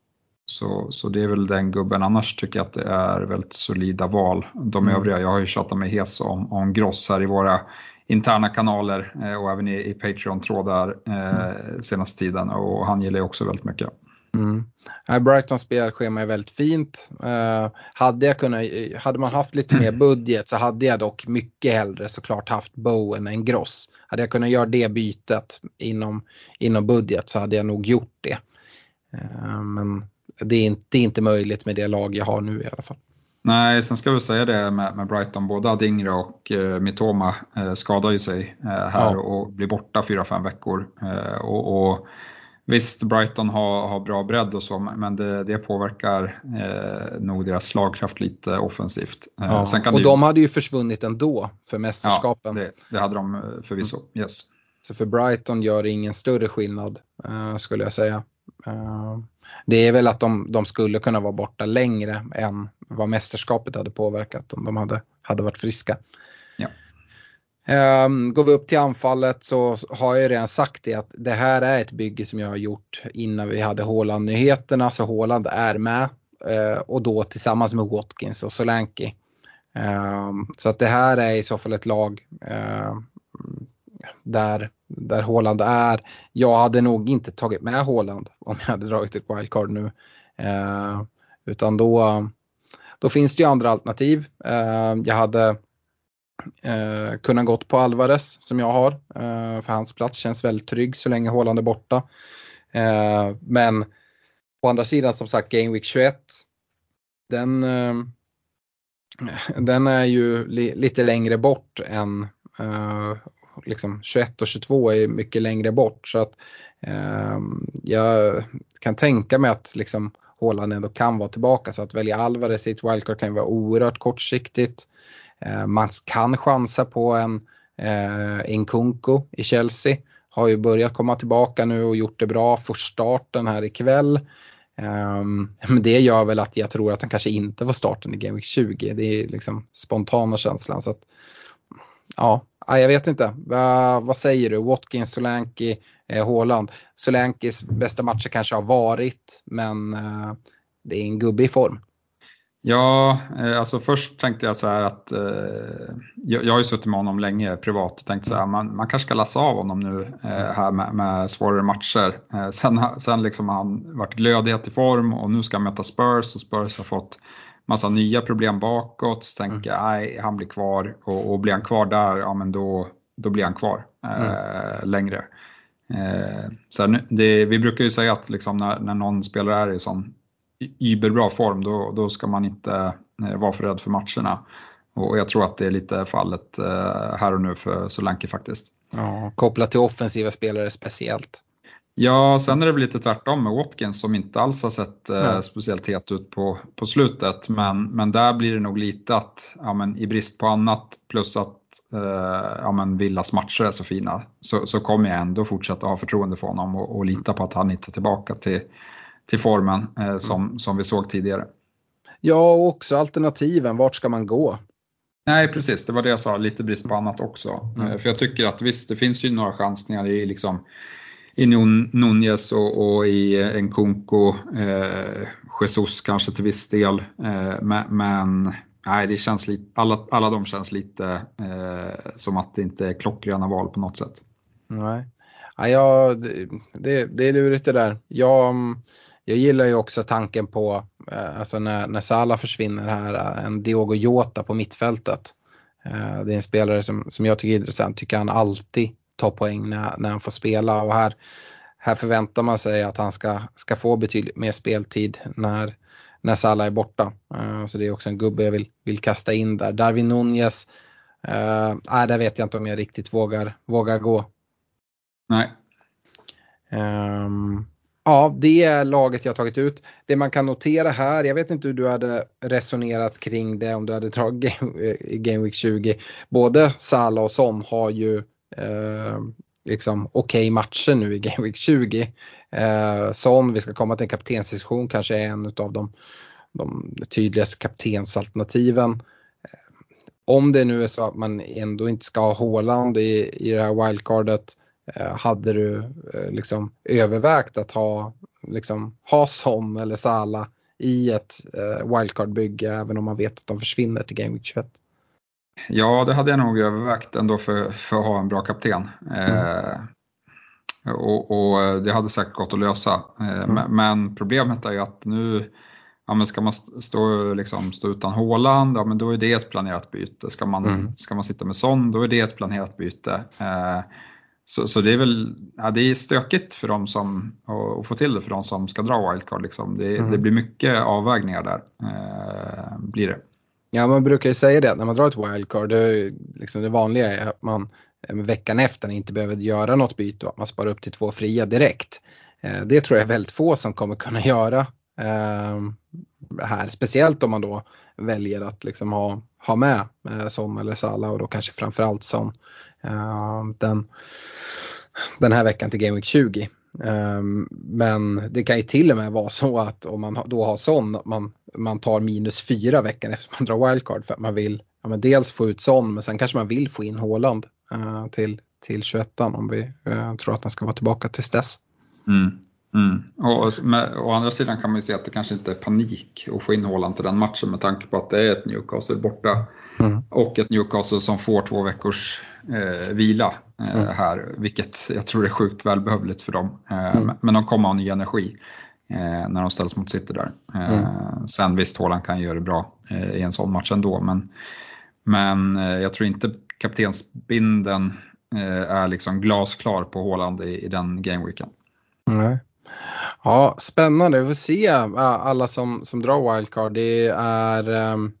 så, så det är väl den gubben. Annars tycker jag att det är väldigt solida val. De Mm. övriga, jag har ju tjatat mig hes om, om Gross här i våra interna kanaler eh, och även i, i Patreon-trådar eh, senaste tiden och han gillar jag också väldigt mycket. Mm. Brightons spelschema är väldigt fint. Eh, hade, jag kunnat, hade man haft lite mer budget så hade jag dock mycket hellre såklart haft Bowen än Gross. Hade jag kunnat göra det bytet inom, inom budget så hade jag nog gjort det. Eh, men det är, inte, det är inte möjligt med det lag jag har nu i alla fall. Nej, sen ska vi säga det med, med Brighton, både Adingra och eh, Mitoma eh, skadar ju sig eh, här Ja. och blir borta 4-5 veckor. Eh, och, och Visst, Brighton har, har bra bredd och så, men det, det påverkar eh, nog deras slagkraft lite offensivt. Eh, Ja. kan Och ju- de hade ju försvunnit ändå för ja, mästerskapen. det, det hade de eh, förvisso. Mm. Yes. Så för Brighton gör det ingen större skillnad eh, skulle jag säga. Eh, det är väl att de, de skulle kunna vara borta längre än vad mästerskapet hade påverkat om de hade, hade varit friska. Ja. Ehm, går vi upp till anfallet så har jag ju redan sagt det att det här är ett bygge som jag har gjort innan vi hade Haaland-nyheterna så Haaland är med eh, och då tillsammans med Watkins och Solanke. Ehm, så att det här är i så fall ett lag ehm, där, där Haaland är. Jag hade nog inte tagit med Haaland om jag hade dragit ett wildcard nu. Utan då, då finns det ju andra alternativ. Jag hade eh, kunna gått på Alvarez som jag har. Eh, för hans plats känns väldigt trygg så länge Haaland är borta. Eh, men på andra sidan som sagt Game Week 21. Den, eh, den är ju li, lite längre bort än eh, liksom 21 och 22 är mycket längre bort. Så att eh, jag kan tänka mig att liksom Haaland ändå kan vara tillbaka. Så att välja Alvarez i ett wildcard kan ju vara oerhört kortsiktigt. Eh, Man kan chansa på en eh, Nkunku i Chelsea. har ju börjat komma tillbaka nu och gjort det bra. Får starten här ikväll. Ehm, men det gör väl att jag tror att han kanske inte får starten i Game Week 20. Det är liksom spontana känslan. Så att, ja, ah, jag vet inte. Vad säger du? Watkins, Solanki, eh, Haaland. Solankis bästa matcher kanske har varit men eh, det är en gubbe i form. Ja, eh, alltså först tänkte jag så här att eh, jag, jag har ju suttit med honom länge privat och tänkt så här, man, man kanske ska lassa av honom nu eh, här med, med svårare matcher. Eh, sen sen liksom har han varit glödhet i form och nu ska han möta Spurs och Spurs har fått massa nya problem bakåt. Så tänker jag, nej han blir kvar och, och blir han kvar där, ja men då, då blir han kvar eh, mm. längre. Eh, så här, det, vi brukar ju säga att liksom när, när någon spelare är i sån überbra form, då, då ska man inte eh, vara för rädd för matcherna. Och jag tror att det är lite fallet eh, här och nu för Solanke faktiskt. Ja, kopplat till offensiva spelare speciellt. Ja, sen är det väl lite tvärtom med Watkins som inte alls har sett eh, speciellt het ut på, på slutet. Men, men där blir det nog lite att, ja, men, i brist på annat plus att eh, ja, men Villas matcher är så fina så, så kommer jag ändå fortsätta ha förtroende för honom och, och lita på att han hittar tillbaka till, till formen eh, som, mm. som vi såg tidigare. Ja, och också alternativen. Vart ska man gå? Nej, precis. Det var det jag sa. Lite brist på annat också. Mm. Eh, för jag tycker att visst, det finns ju några chansningar i liksom i Nunez och, och i Nkunku, eh, Jesus kanske till viss del. Eh, men, nej, det känns lite, alla, alla de känns lite eh, som att det inte är klockrena val på något sätt. Nej, ja, det, det är lurigt det där. Jag, jag gillar ju också tanken på, eh, alltså när, när Salah försvinner här, eh, en Diogo Jota på mittfältet. Eh, det är en spelare som, som jag tycker är intressant, tycker han alltid tar poäng när, när han får spela och här, här förväntar man sig att han ska, ska få betydligt mer speltid när, när Salah är borta. Så det är också en gubbe jag vill, vill kasta in där. Darwin Nunez, äh, där vet jag inte om jag riktigt vågar, vågar gå. Nej. Um, Ja, det är laget jag tagit ut. Det man kan notera här, jag vet inte hur du hade resonerat kring det om du hade tagit i eh, Game Week 20. Både Salah och Son har ju eh, liksom okej okay matcher nu i Game Week 20. Eh, som, vi ska komma till en kaptensdiskussion, kanske är en av de, de tydligaste kaptensalternativen. Eh, om det nu är så att man ändå inte ska ha Håland i, i det här wildcardet hade du eh, liksom övervägt att ha, liksom, ha Son eller Sala i ett eh, wildcard-bygge även om man vet att de försvinner till Game Week 21? Ja, det hade jag nog övervägt ändå för, för att ha en bra kapten. Mm. Eh, och, och, det hade säkert gått att lösa. Eh, mm. men, problemet är ju att nu ja, men ska man stå, liksom, stå utan Håland, ja, men då är det ett planerat byte. Ska man, mm. ska man sitta med Son, då är det ett planerat byte. Eh, så, så det är väl ja, det är stökigt för dem som, att få till det för de som ska dra wildcard. Liksom. Det, mm. det blir mycket avvägningar där. Eh, blir det. Ja, man brukar ju säga det när man drar ett wildcard. Det, liksom det vanliga är att man eh, veckan efter inte behöver göra något byte och att man sparar upp till två fria direkt. Eh, det tror jag är väldigt få som kommer kunna göra eh, här. Speciellt om man då väljer att liksom ha, ha med eh, Son eller Sala och då kanske framförallt Son. Eh, den, den här veckan till Game Week 20. Eh, men det kan ju till och med vara så att om man då har Son, man, man tar minus fyra veckan efter man drar wildcard för att man vill ja, men dels få ut Son men sen kanske man vill få in Håland till, till 21 om vi tror att han ska vara tillbaka tills dess. Mm. Mm. Och med, å andra sidan kan man ju säga att det kanske inte är panik att få in Håland till den matchen med tanke på att det är ett Newcastle borta mm. och ett Newcastle som får två veckors eh, vila eh, mm. här, vilket jag tror är sjukt välbehövligt för dem. Eh, mm. Men de kommer ha ny energi eh, när de ställs mot City där. Eh, mm. Sen visst, Håland kan göra det bra eh, i en sån match ändå, men, men jag tror inte kaptensbinden är liksom glasklar på Håland i, i den gameweeken. Nej. Ja, spännande. Vi får se äh, alla som, som drar wildcard. Det, är, ehm,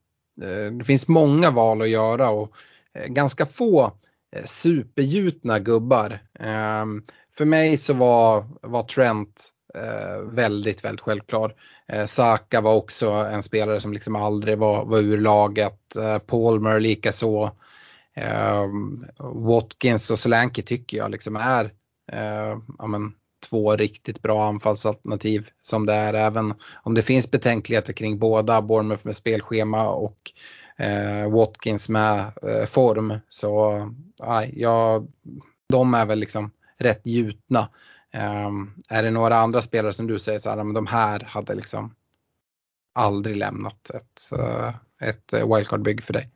eh, det finns många val att göra och eh, ganska få eh, supergjutna gubbar. Ehm, för mig så var, var Trent väldigt, väldigt självklar. Saka var också en spelare som liksom aldrig var, var ur laget. Palmer likaså. Ehm, Watkins och Solanke tycker jag liksom är ja, men, två riktigt bra anfallsalternativ som det är. Även om det finns betänkligheter kring båda, Bournemouth med spelschema och eh, Watkins med eh, form. Så nej, ja, de är väl liksom rätt gjutna. Eh, är det några andra spelare som du säger så här, men de här hade liksom aldrig lämnat ett, eh, ett eh, wildcard-bygg för dig?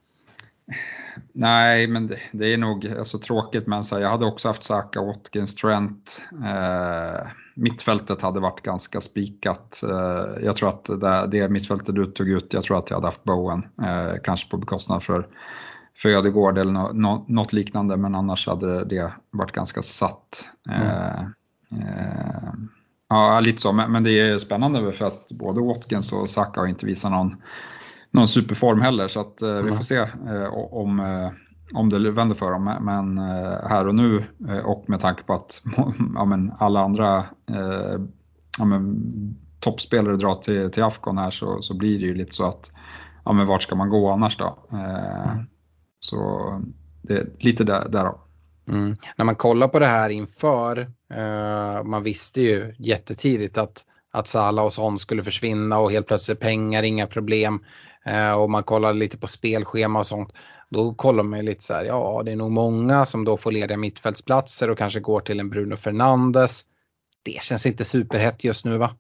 Nej, men det, det, är nog alltså, tråkigt men så jag hade också haft Saka, Watkins, Trent. Eh, mittfältet hade varit ganska spikat. Eh, jag tror att det, det mittfältet du tog ut, jag tror att jag hade haft Bowen. Eh, kanske på bekostnad för, för Ödegård eller no, no, något liknande men annars hade det varit ganska satt. Eh, mm. ja, lite så, men, men, det är spännande för att både Watkins och Saka har inte visat någon någon superform heller så att eh, vi får se eh, om, eh, om det vänder för dem. Men eh, här och nu eh, och med tanke på att ja, men alla andra eh, ja, men, toppspelare drar till, till Afghan här så, så blir det ju lite så att ja, men vart ska man gå annars då? Mm. Så det är lite där, därav. Mm. När man kollar på det här inför, man visste ju jättetidigt att att Salah och Son skulle försvinna och helt plötsligt pengar, inga problem. Eh, och man kollar lite på spelschema och sånt. Då kollar man ju lite så här, ja det är nog många som då får lediga mittfältsplatser och kanske går till en Bruno Fernandes. Det känns inte superhett just nu va?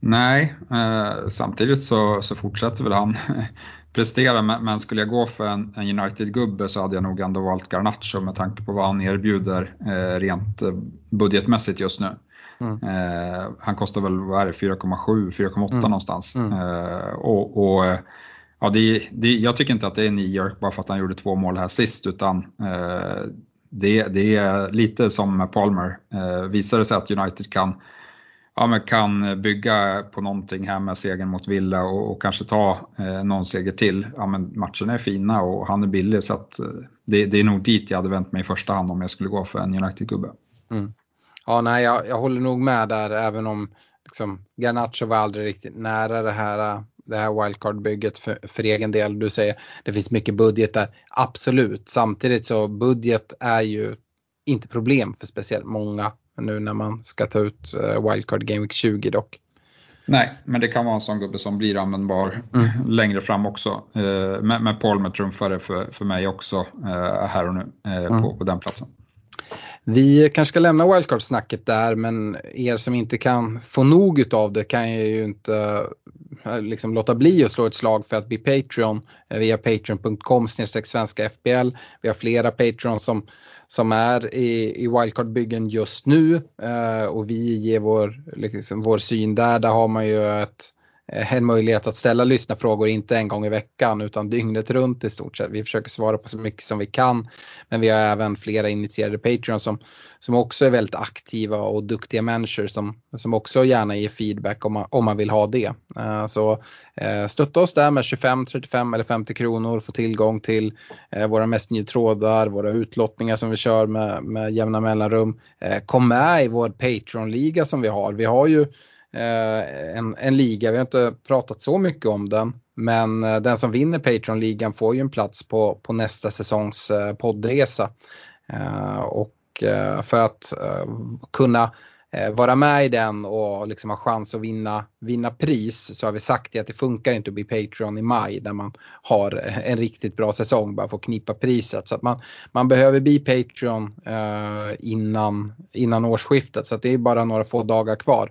Nej, eh, samtidigt så, så, fortsätter väl han prestera men, men, skulle jag gå för en, en United-gubbe så hade jag nog ändå valt Garnacho med tanke på vad han erbjuder eh, rent eh, budgetmässigt just nu. Mm. Eh, han kostar väl 4,7, 4,8 mm. någonstans. Mm. Eh, och, och, ja, det, det, jag tycker inte att det är New York bara för att han gjorde två mål här sist utan eh, det, det, är lite som Palmer. Eh, visar det sig att United kan ja, kan bygga på någonting här med segern mot Villa och, och kanske ta eh, någon seger till. Ja, men matcherna är fina och han är billig så att, eh, det, det, är nog dit jag hade vänt mig i första hand om jag skulle gå för en United-gubbe. Mm. Ja, nej, jag, jag håller nog med där även om liksom, Garnacho var aldrig riktigt nära det här, det här wildcard-bygget för, för egen del. Du säger det finns mycket budget där, absolut. Samtidigt så budget är ju inte problem för speciellt många nu när man ska ta ut eh, wildcard Game Week 20 dock. Nej, men det kan vara en sån gubbe som blir användbar mm. längre fram också. Eh, men, med trumfare för, för mig också eh, här och nu mm. på, på den platsen. Vi kanske ska lämna wildcard-snacket där men er som inte kan få nog av det kan ju inte eh, liksom låta bli att slå ett slag för att bli Patreon eh, via patreon.com svenska FBL. Vi har flera Patreon som, som är i, i wildcard-byggen just nu eh, och vi ger vår, liksom, vår syn där. Där har man ju ett Eh, en möjlighet att ställa lyssnarfrågor, inte en gång i veckan utan dygnet runt i stort sett. Vi försöker svara på så mycket som vi kan. Men vi har även flera initierade Patreon som, som också är väldigt aktiva och duktiga människor som, som också gärna ger feedback om man, om man vill ha det. Uh, så uh, stötta oss där med 25, 35 eller 50 kronor, få tillgång till uh, våra mest nya trådar, våra utlottningar som vi kör med, med jämna mellanrum. kom med i vår Patreon-liga som vi har. Vi har ju Eh, en, en liga, vi har inte pratat så mycket om den. Men eh, den som vinner Patreon-ligan får ju en plats på, på nästa säsongs eh, poddresa. Och för att kunna vara med i den och liksom ha chans att vinna, vinna pris så har vi sagt att det funkar inte att bli Patreon i maj där man har en riktigt bra säsong bara för att knipa priset. Så att man, man behöver bli Patreon innan, innan årsskiftet så att det är bara några få dagar kvar.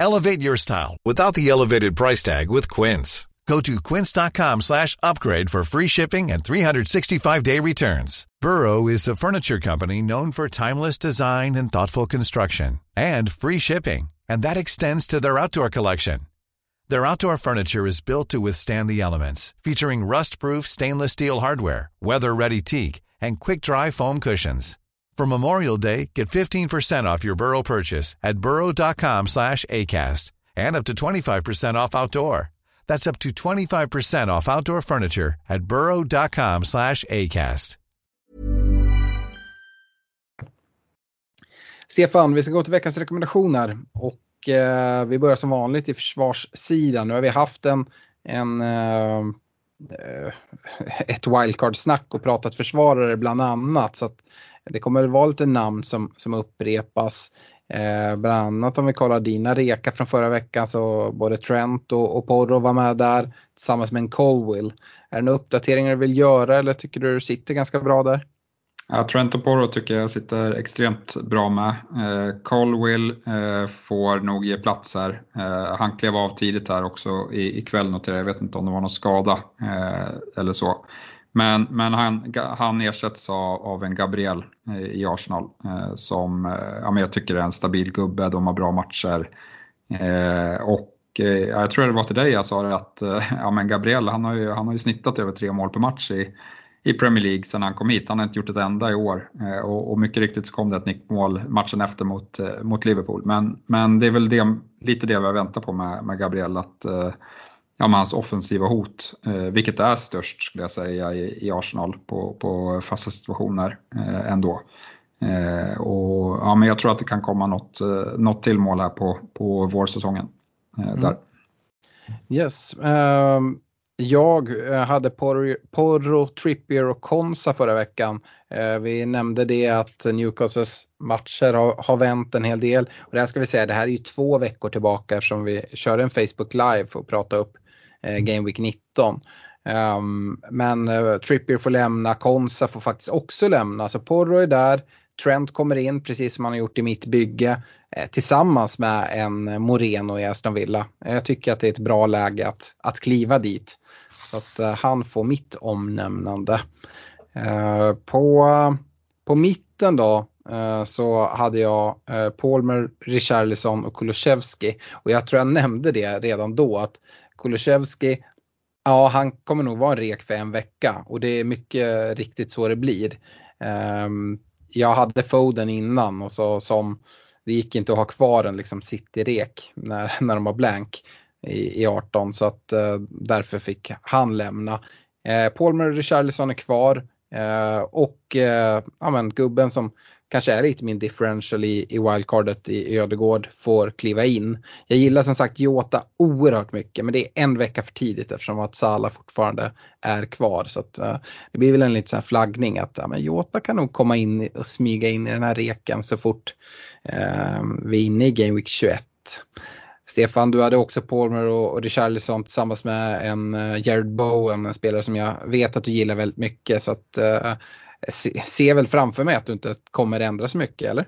Elevate your style without the elevated price tag with Quince. Go to quince.com slash upgrade for free shipping and 365-day returns. Burrow is a furniture company known for timeless design and thoughtful construction and free shipping. And that extends to their outdoor collection. Their outdoor furniture is built to withstand the elements, featuring rust-proof stainless steel hardware, weather-ready teak, and quick-dry foam cushions. For Memorial Day, get 15% off your Burrow purchase at burrow.com slash ACAST and up to 25% off outdoor. That's up to 25% off outdoor furniture at burrow.com slash ACAST. Stefan, vi ska gå till veckans rekommendationer och eh, vi börjar som vanligt i försvarssidan. Nu har vi haft en, en eh, Eh, ett wildcard-snack och pratat försvarare bland annat. Så att det kommer väl vara lite namn som, som upprepas. Eh, bland annat om vi kollar dina reka från förra veckan så både Trent och, och Porro var med där tillsammans med en Colwill. Är det några uppdateringar du vill göra eller tycker du du sitter ganska bra där? Ja, Trent och Porro tycker jag sitter extremt bra med. Eh, Colwill eh, får nog ge plats här. Eh, han klev av tidigt här också i, ikväll noterar jag. Jag vet inte om det var någon skada eh, eller så. Men, men han, han ersätts av, av en Gabriel eh, i Arsenal eh, som eh, ja, men jag tycker är en stabil gubbe, de har bra matcher. Eh, och eh, jag tror det var till dig jag sa det att eh, ja, men Gabriel han har, ju, han har ju snittat över tre mål per match i, i Premier League sedan han kom hit. Han har inte gjort ett enda i år eh, och, och mycket riktigt så kom det ett nickmål matchen efter mot, eh, mot Liverpool. Men, men det är väl det, lite det vi har väntat på med, med Gabriel, att eh, ja, med hans offensiva hot, vilket är störst skulle jag säga i, i Arsenal på, på fasta situationer ändå. Eh, och, ja, men jag tror att det kan komma något, eh, något till mål här på, på vårsäsongen. Eh, mm. där. Yes. Um, jag eh, hade Porro, Porro, Trippier och Konsa förra veckan. vi nämnde det att Newcastles matcher har, har vänt en hel del. Och det här ska vi säga, det här är ju två veckor tillbaka eftersom vi körde en Facebook live för att prata upp eh, Game Week 19. Um, ehm, men Trippier får lämna, Konsa får faktiskt också lämna. Så Porro är där, Trent kommer in precis som han har gjort i mitt bygge eh, tillsammans med en Moreno i Aston Villa. Eh, jag tycker att det är ett bra läge att, att kliva dit. Så att eh, han får mitt omnämnande. På, på mitten då så hade jag Palmer, Richarlison och Kulusevski. Och jag tror jag nämnde det redan då att Kulusevski, ja han kommer nog vara en rek för en vecka och det är mycket riktigt så det blir. Ehm, jag hade Foden innan och så som det gick inte att ha kvar en liksom City-rek när, när de var blank i, i 18 så att eh, därför fick han lämna. Eh, Palmer och Richarlison är kvar eh, och eh, ja, men, gubben som kanske är lite min differential i, i wildcardet i Ödegård får kliva in. Jag gillar som sagt Jota oerhört mycket men det är en vecka för tidigt eftersom att Sala fortfarande är kvar. Så att, uh, det blir väl en liten sån flaggning att ja, men Jota kan nog komma in och smyga in i den här reken så fort uh, vi är inne i Game Week 21. Stefan, du hade också Palmer och, och Richarlison tillsammans med en eh, Jared Bowen, en spelare som jag vet att du gillar väldigt mycket. Så att, se, ser väl framför mig att du inte kommer ändra så mycket, eller?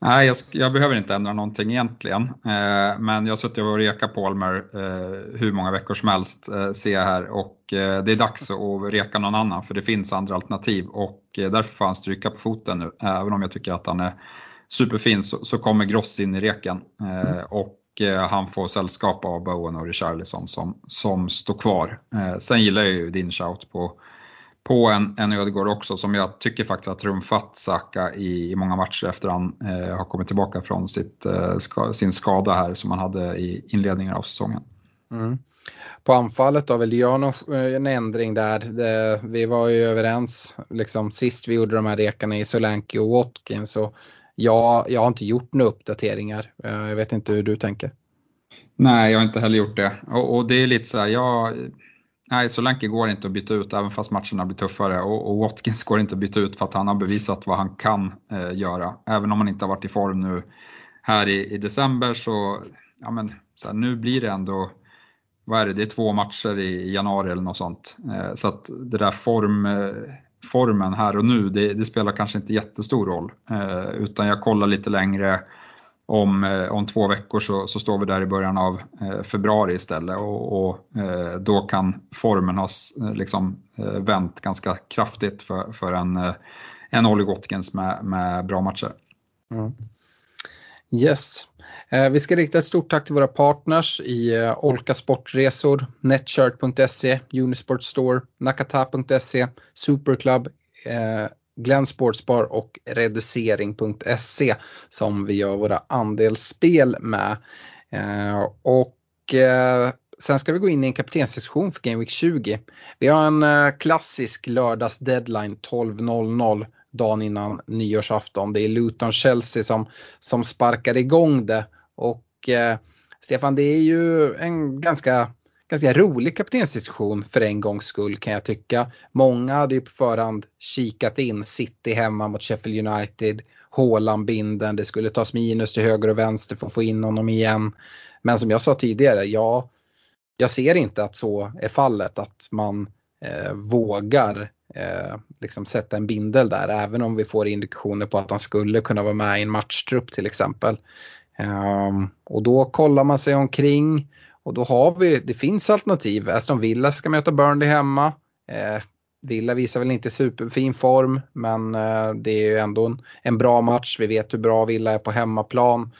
Nej, jag, jag, behöver inte ändra någonting egentligen. Eh, men jag har suttit och rekat Palmer eh, hur många veckor som helst, eh, ser jag här. Och eh, det är dags att reka någon annan för det finns andra alternativ. Och eh, därför får han stryka på foten nu. Även om jag tycker att han är superfin så, så kommer Gross in i reken. Eh, och eh, han får sällskap av Bowen och Richarlison som, som står kvar. Eh, sen gillar jag ju din shout på på en, en Ödegård också som jag tycker faktiskt har trumfat Saka i, i många matcher efter han eh, har kommit tillbaka från sitt, eh, ska, sin skada här som han hade i inledningen av säsongen. Mm. På anfallet då, vill göra någon, eh, en ändring där? Det, vi var ju överens liksom, sist vi gjorde de här rekarna i Solanke och Watkins och jag, jag har inte gjort några uppdateringar. Eh, jag vet inte hur du tänker. Nej, jag har inte heller gjort det. Och, och det är lite så här, jag Nej, Solanke går inte att byta ut även fast matcherna blir tuffare och, och, Watkins går inte att byta ut för att han har bevisat vad han kan eh, göra. Även om han inte har varit i form nu här i, i december så, ja men så här, nu blir det ändå, vad är det, det är två matcher i, i januari eller något sånt. Eh, så att det där form, eh, formen här och nu, det, det, spelar kanske inte jättestor roll. Eh, utan jag kollar lite längre om, eh, om två veckor så, så, står vi där i början av eh, februari istället och, och eh, då kan formen ha liksom, vänt ganska kraftigt för, för en, en Olly Gotkins med, med bra matcher. Mm. Yes. Vi ska rikta ett stort tack till våra partners i Olka Sportresor, Netshirt.se, Unisport Store, Nakata.se, Superclub, Glenn Sportsbar och reducering.se som vi gör våra andelsspel med. Eh, och eh, sen ska vi gå in i en kaptensdiskussion för Game Week 20. Vi har en eh, klassisk lördags deadline 12.00 dagen innan nyårsafton. Det är Luton-Chelsea som, som sparkar igång det. Och eh, Stefan, det är ju en ganska, ganska rolig kaptensdiskussion för en gångs skull kan jag tycka. Många hade ju på förhand kikat in City hemma mot Sheffield United, Haaland-binden, det skulle tas minus till höger och vänster för att få in honom igen. Men som jag sa tidigare, ja, jag ser inte att så är fallet, att man eh, vågar eh, liksom sätta en bindel där även om vi får indikationer på att han skulle kunna vara med i en matchtrupp till exempel. Um, och då kollar man sig omkring och då har vi, det finns alternativ. Aston Villa ska möta Burnley hemma. Eh, Villa visar väl inte superfin form men eh, det är ju ändå en, en, bra match. Vi vet hur bra Villa är på hemmaplan.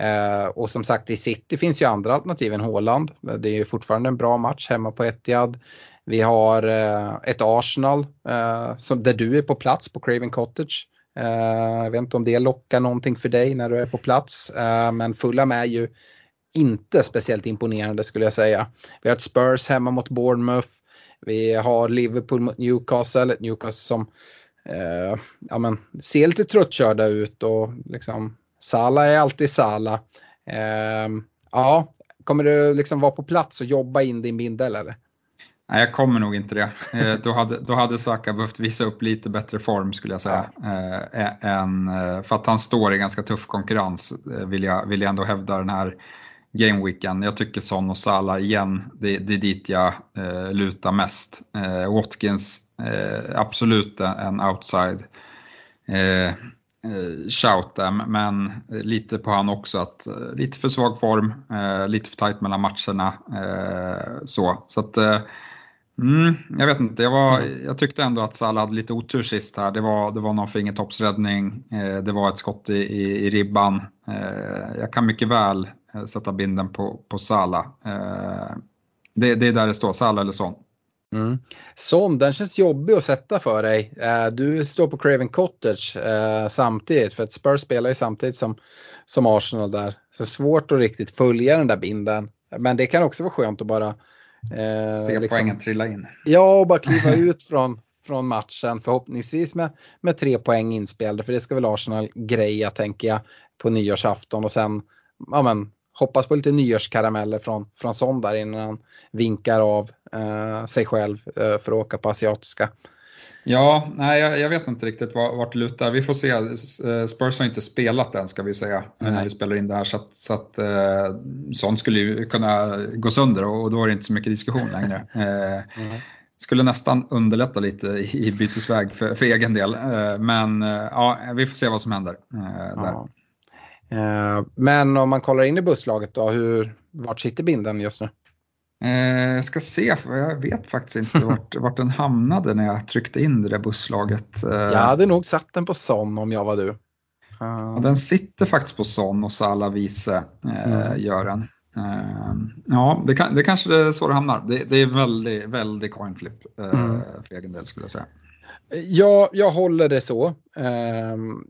Eh, och som sagt i City finns ju andra alternativ än Håland. Eh, det är ju fortfarande en bra match hemma på Etihad. Vi har eh, ett Arsenal eh, som, där du är på plats på Craven Cottage. Eh, jag vet inte om det lockar någonting för dig när du är på plats. Eh, men Fulham är ju inte speciellt imponerande skulle jag säga. Vi har ett Spurs hemma mot Bournemouth. Vi har Liverpool mot Newcastle, ett Newcastle som eh, ja, men, ser lite tröttkörda ut och liksom Sala är alltid Sala. Eh, ja, kommer du liksom vara på plats och jobba in din bindel eller? Nej, jag kommer nog inte det. Eh, då, hade, då hade Saka behövt visa upp lite bättre form skulle jag säga. Eh, än, eh, för att han står i ganska tuff konkurrens eh, vill jag, vill jag ändå hävda den här gameweeken. Jag tycker Son och Salah igen, det, det är dit jag eh, lutar mest. Eh, Watkins, eh, absolut en outside eh, eh shout där, men lite på han också att eh, lite för svag form, eh, lite för tajt mellan matcherna. så så att, Mm, jag vet inte, jag, var, jag tyckte ändå att Salah hade lite otur sist här. Det var, det var någon fingertoppsräddning, eh, det var ett skott i, i, i ribban. Eh, jag kan mycket väl sätta binden på, på Salah. Eh, det, det är där det står, Salah eller Son. Mm. Son, den känns jobbig att sätta för dig. Eh, du står på Craven Cottage eh, samtidigt för att Spurs spelar ju samtidigt som, som Arsenal där. Så svårt att riktigt följa den där binden. Men det kan också vara skönt att bara Eh, Se liksom, poängen trilla in. Ja, och bara kliva ut från, från matchen förhoppningsvis med, med tre poäng inspelade för det ska väl Arsenal greja tänker jag på nyårsafton och sen ja, men, hoppas på lite nyårskarameller från, från Son där innan han vinkar av eh, sig själv eh, för att åka på asiatiska. Ja, nej jag, jag, vet inte riktigt vart det lutar. Vi får se. Eh, Spurs har inte spelat än ska vi säga nej. när vi spelar in det här så att, så att eh, sånt skulle ju kunna gå sönder och då är det inte så mycket diskussion längre. Eh, mm. Skulle nästan underlätta lite i bytesväg för, för egen del. Eh, men eh, ja, vi får se vad som händer. Eh, där. Ja. Men om man kollar in i busslaget då, hur, vart sitter binden just nu? Eh, jag ska se, för jag vet faktiskt inte vart, vart den hamnade när jag tryckte in det där busslaget. Eh, jag hade nog satt den på Son om jag var du. Uh. den sitter faktiskt på Son och Salah Vice eh, mm. gör den. Eh, ja, det, kan, det kanske är så det hamnar. Det, det är väldigt, väldigt coin flip eh, mm. för egen del skulle jag säga. Ja, jag håller det så.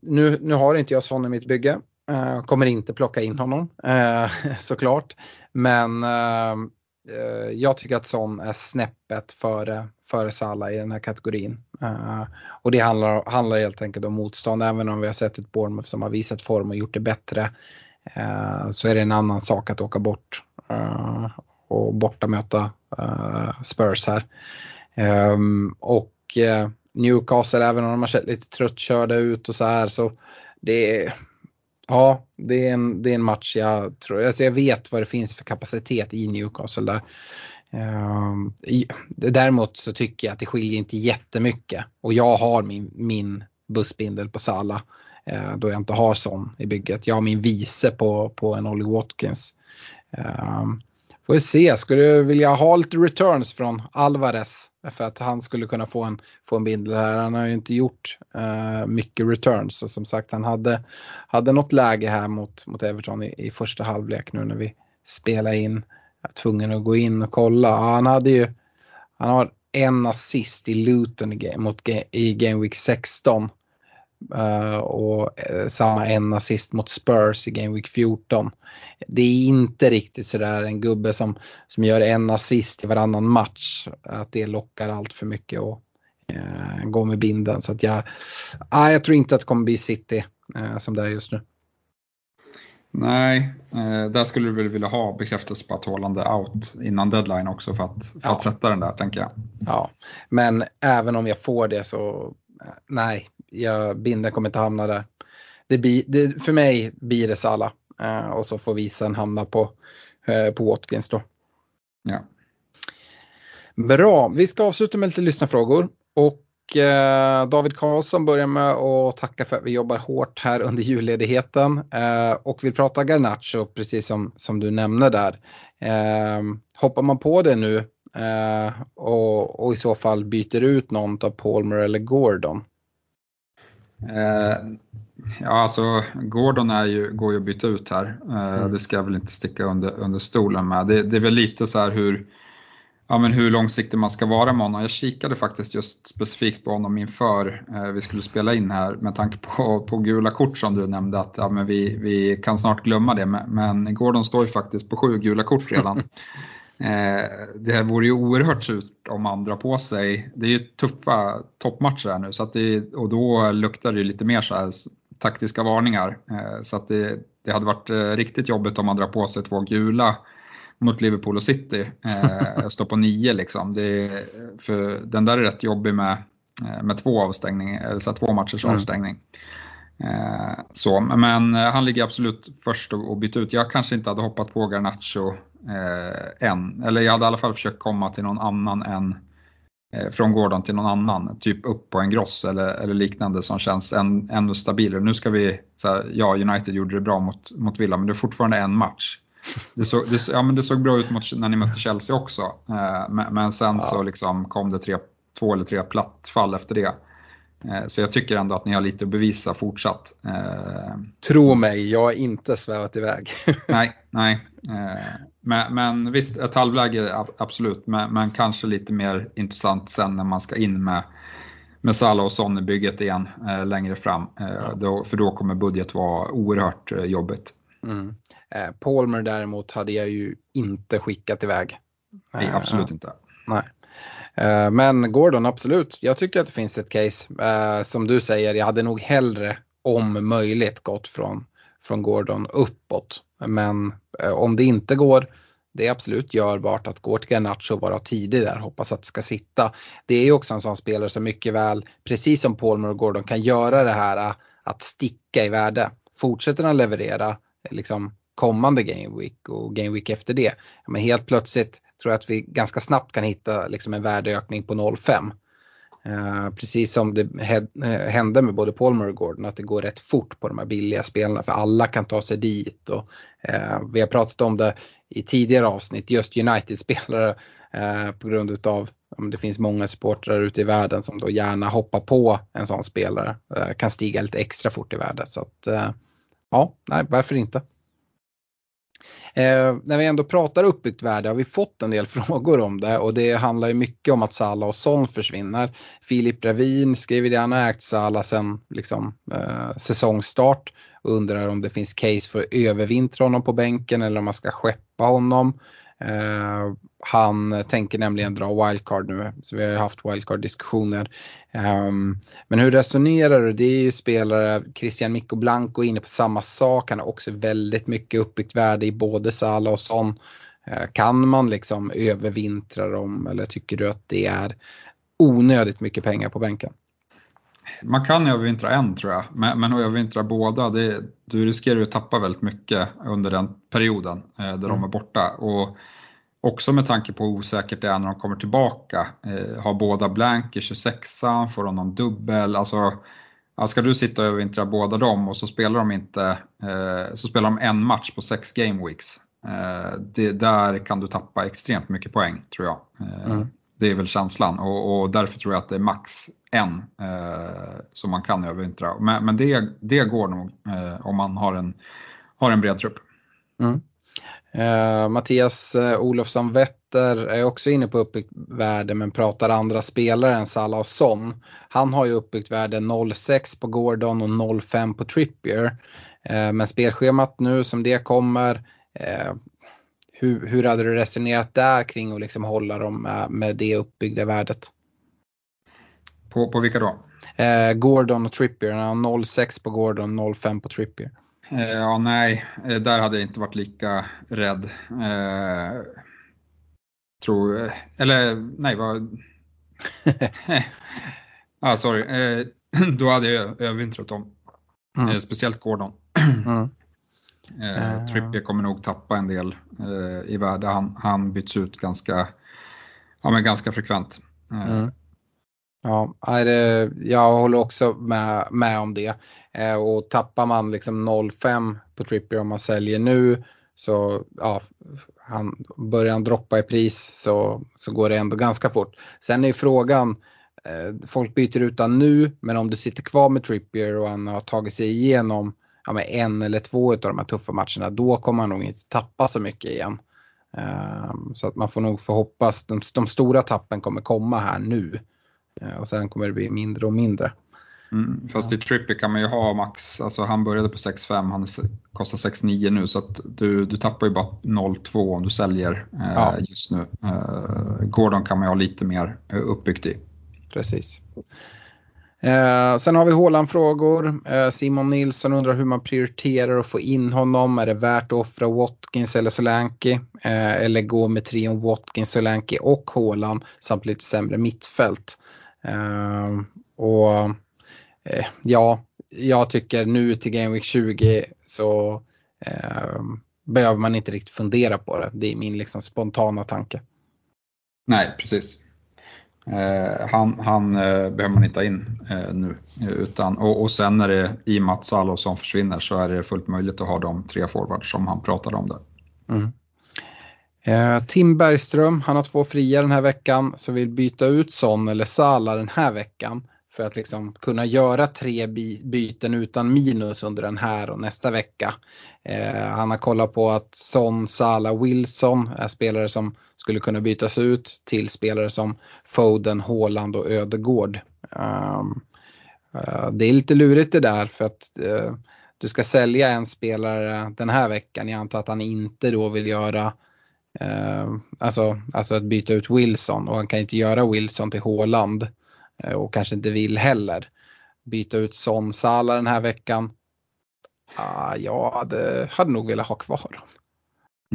nu, nu har inte jag Son i mitt bygge. Eh, kommer inte plocka in honom eh, såklart. Men uh, jag tycker att Son är snäppet före, före Salah i den här kategorin. Uh, och det handlar, handlar helt enkelt om motstånd. Även om vi har sett ett Bournemouth som har visat form och gjort det bättre uh, så är det en annan sak att åka bort uh, och borta möta Spurs här. Um, och Newcastle, även om de har sett lite tröttkörda ut och så här så det är Ja, det är en, det är en match jag tror, alltså jag vet vad det finns för kapacitet i Newcastle där. Ehm, däremot så tycker jag att det skiljer inte jättemycket och jag har min, min bussbindel på Sala uh, eh, då jag inte har sån i bygget. Jag har min vice på, på en Ollie Watkins. Ehm, får vi se, skulle du vilja ha lite returns från Alvarez för att han skulle kunna få en, få en bindel här. Han har ju inte gjort uh, mycket returns och som sagt han hade, hade något läge här mot, mot Everton i, i första halvlek nu när vi spelade in. Jag var tvungen att gå in och kolla. Ja, han hade ju, han har en assist i Luton i, game, mot, i Game Week 16. Uh, och uh, samma en assist mot Spurs i Game Week 14. Det är inte riktigt sådär en gubbe som, som gör en assist i varannan match. Att det lockar allt för mycket och uh, går med binden. Så att jag, uh, jag tror inte att det kommer bli City som det är just nu. Nej, där skulle du väl vilja ha bekräftelse på att Haaland är out innan deadline också för att, för ja. att sätta den där tänker jag. Ja, men även om jag får det så nej, jag, binden kommer inte hamna där. Det blir, det, för mig blir det Sala eh, och så får vi sen hamna på, eh, på Watkins då. Ja. Bra, vi ska avsluta med lite lyssnarfrågor och eh, David Karlsson börjar med att tacka för att vi jobbar hårt här under julledigheten eh, och vill prata Garnacho precis som, som du nämnde där. Eh, hoppar man på det nu eh, och, och, i så fall byter ut någon av Palmer eller Gordon? Eh, ja, alltså Gordon är ju, går ju att byta ut här. Eh, mm. Det ska jag väl inte sticka under, under stolen med. Det, det är väl lite så här hur, ja, men hur långsiktig man ska vara med honom. Jag kikade faktiskt just specifikt på honom inför eh, vi skulle spela in här med tanke på, på gula kort som du nämnde att ja, men vi, vi kan snart glömma det. Men Gordon står ju faktiskt på sju gula kort redan. Eh, det vore ju oerhört surt om han drar på sig, det är ju tuffa toppmatcher här nu så att det, och då luktar det lite mer så här taktiska varningar. Eh, så att det, det hade varit eh, riktigt jobbigt om man drar på sig två gula mot Liverpool och City. Eh, stå på nio liksom. Det, för den där är rätt jobbig med, med två avstängningar, eller så två matchers mm. avstängning. Eh, så, men han ligger absolut först och byta ut. Jag kanske inte hade hoppat på Garnacho eh, än. Eller jag hade i alla fall försökt komma till någon annan än eh, från Gordon till någon annan, typ upp på en gross eller, eller liknande som känns än, ännu stabilare. Nu ska vi, så här, ja United gjorde det bra mot, mot Villa men det är fortfarande en match. Det såg, det, ja, men det såg bra ut mot, när ni mötte Chelsea också, eh, men, men, sen ja. så liksom kom det tre, två eller tre plattfall efter det. Eh, så jag tycker ändå att ni har lite att bevisa fortsatt. Eh, Tro mig, jag har inte svävat iväg. nej, nej. Eh, men, men visst, ett halvläge absolut, men, men, kanske lite mer intressant sen när man ska in med, med Salah och Son i bygget igen längre fram. Då, för då kommer budget vara oerhört jobbigt. Mm. Palmer däremot hade jag ju inte skickat iväg. Nej, absolut inte. Nej. Eh, men Gordon, absolut. Jag tycker att det finns ett case. Eh, som du säger, jag hade nog hellre om möjligt gått från, från Gordon uppåt. Men eh, om det inte går, det är absolut görbart att gå till Garnacho och vara tidig där, hoppas att det ska sitta. Det är ju också en sån spelare som mycket väl, precis som Palmer och Gordon, kan göra det här att sticka i värde. Fortsätter han leverera liksom kommande Game Week och Game Week efter det, men helt plötsligt tror jag att vi ganska snabbt kan hitta liksom en värdeökning på 0,5. Uh, eh, precis som det eh, hände med både Palmer och Gordon, att det går rätt fort på de här billiga spelarna för alla kan ta sig dit. Och, uh, vi har pratat om det i tidigare avsnitt, just United-spelare uh, på grund utav om det finns många supportrar ute i världen som då gärna hoppar på en sån spelare, kan stiga lite extra fort i värde. Så att, ja, nej, varför inte? Eh, när vi ändå pratar uppbyggt värde har vi fått en del frågor om det och det handlar ju mycket om att Sala och Son försvinner. Filip Ravin skriver det, han har ägt Sala sedan liksom, eh, säsongstart och undrar om det finns case för att övervintra honom på bänken eller om man ska skeppa honom. Uh, han tänker nämligen dra wildcard nu, så vi har ju haft wildcard-diskussioner. Um, men hur resonerar du? Det är ju spelare, Christian Mikko Blanco är inne på samma sak, han har också väldigt mycket uppbyggt värde i både Salah och Son. Uh, kan man liksom övervintra dem eller tycker du att det är onödigt mycket pengar på bänken? Man kan övervintra en tror jag, men, men att övervintra båda, det, du riskerar att tappa väldigt mycket under den perioden eh, där mm. de är borta. Och också med tanke på hur osäkert det är när de kommer tillbaka. Eh, har båda blank i 26an, får de någon dubbel? Alltså, ska du sitta och övervintra båda dem och så spelar de inte, eh, så spelar de en match på sex game weeks. Eh, det, där kan du tappa extremt mycket poäng tror jag. Eh, mm. Det är väl känslan och, och, därför tror jag att det är max en eh, som man kan övervintra. Men, men det, det går nog eh, om man har en, har en bred trupp. Mm. Eh, Mattias eh, Olofsson Wetter är också inne på uppbyggt värde men pratar andra spelare än Salah och Son. Han har ju uppbyggt värde 0,6 på Gordon och 0,5 på Trippier. Eh, men spelschemat nu som det kommer, eh, hur, hur hade du resonerat där kring att liksom hålla dem med, med det uppbyggda värdet? På, på vilka då? Eh, Gordon och Trippier, 0,6 på Gordon, 0,5 på Trippier. Eh, ja, nej, eh, där hade jag inte varit lika rädd. Eh, tror, eller nej, vad... ah, sorry. Eh, då hade jag övervintrat dem. Mm. Eh, speciellt Gordon. Mm. Eh, Trippier kommer nog tappa en del eh, i värde. Han, han byts ut ganska, ja, men ganska frekvent. Mm. Ja, jag håller också med, med om det. Eh, och tappar man liksom 0,5 på Trippier om man säljer nu så ja, han, börjar han droppa i pris så, så går det ändå ganska fort. Sen är frågan, eh, folk byter ut nu men om du sitter kvar med Trippier och han har tagit sig igenom ja, med en eller två av de här tuffa matcherna då kommer han nog inte tappa så mycket igen. Um, så att man får nog få hoppas, de, de stora tappen kommer komma här nu. Uh, och sen kommer det bli mindre och mindre. Mm, fast i Trippier kan man ju ha max, alltså han började på 6,5, han kostar 6,9 nu så att du, du tappar ju bara 0,2 om du säljer eh, ja. just nu. Eh, Gordon kan man ju ha lite mer eh, uppbyggt i. Precis. Eh, sen har vi Håland-frågor. Eh, Simon Nilsson undrar hur man prioriterar att få in honom. Är det värt att offra Watkins eller Solanke? Eh, eller gå med trion Watkins, Solanke och Håland samt lite sämre mittfält? Eh, och eh, ja, jag tycker nu till Game Week 20 så eh, behöver man inte riktigt fundera på det. Det är min liksom spontana tanke. Nej, precis. Eh, han, han eh, behöver man inte ha in eh, nu. Eh, utan, och, och sen när det i och med att Salosson försvinner så är det fullt möjligt att ha de tre forwards som han pratade om där. Mm. Eh, Tim Bergström, han har två fria den här veckan så vill byta ut Son eller Sala den här veckan för att liksom kunna göra tre byten utan minus under den här och nästa vecka. Eh, han har kollat på att Son, Salah, Wilson är spelare som skulle kunna bytas ut till spelare som Foden, Haaland och Ödegård. Um, uh, det är lite lurigt det där för att uh, du ska sälja en spelare den här veckan. Jag antar att han inte då vill göra uh, alltså, alltså att byta ut Wilson och han kan inte göra Wilson till Haaland och kanske inte vill heller. Byta ut Son Sala den här veckan. Ah, jag hade, hade nog velat ha kvar dem.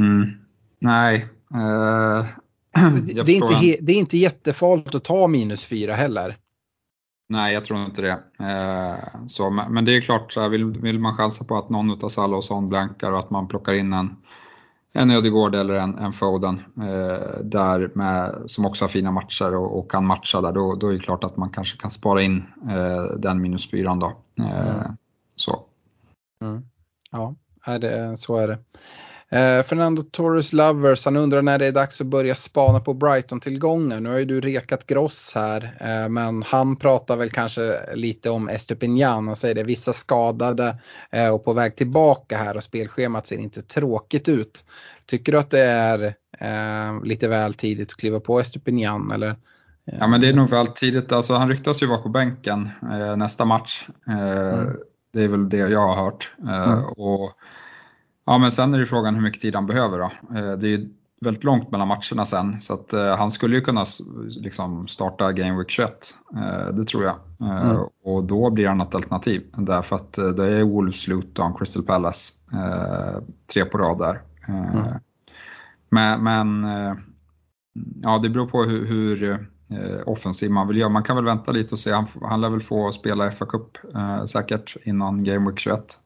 Mm. Nej. Uh, det, det, är inte, det är inte jättefarligt att ta minus fyra heller. Nej, jag tror inte det. Uh, så, men det är klart, så här, vill, vill man chansa på att någon av Salah och Son blankar och att man plockar in en en Ödegård eller en, en Foden eh, där med, som också har fina matcher och, och, kan matcha där, då, då är det klart att man kanske kan spara in eh, den minus fyran då. Eh, mm. Så. Mm. Ja, är det, så är det. Eh, Fernando Torres Lovers, han undrar när det är dags att börja spana på Brighton-tillgångar. Nu har ju du rekat Gross här, eh, men han pratar väl kanske lite om Estupinian. Han säger det, vissa skadade eh, och på väg tillbaka här och spelschemat ser inte tråkigt ut. Tycker du att det är eh, lite väl tidigt att kliva på Estupinian eller? Ja men det är nog väl tidigt, alltså han ryktas ju vara på bänken eh, nästa match. Mm. Det är väl det jag har hört. Mm. Och Ja, men sen är det frågan hur mycket tid han behöver då. Eh, det är väldigt långt mellan matcherna sen så att eh, han skulle ju kunna liksom starta Game Week 21. Eh, det tror jag. Mm. Och då blir han ett alternativ därför att det är Wolves, Luton, Crystal Palace. Tre på rad där. Mm. Men, men ja, det beror på hur, hur offensiv man vill göra. Man kan väl vänta lite och se. Han, han lär väl få spela FA Cup säkert innan Game Week 21.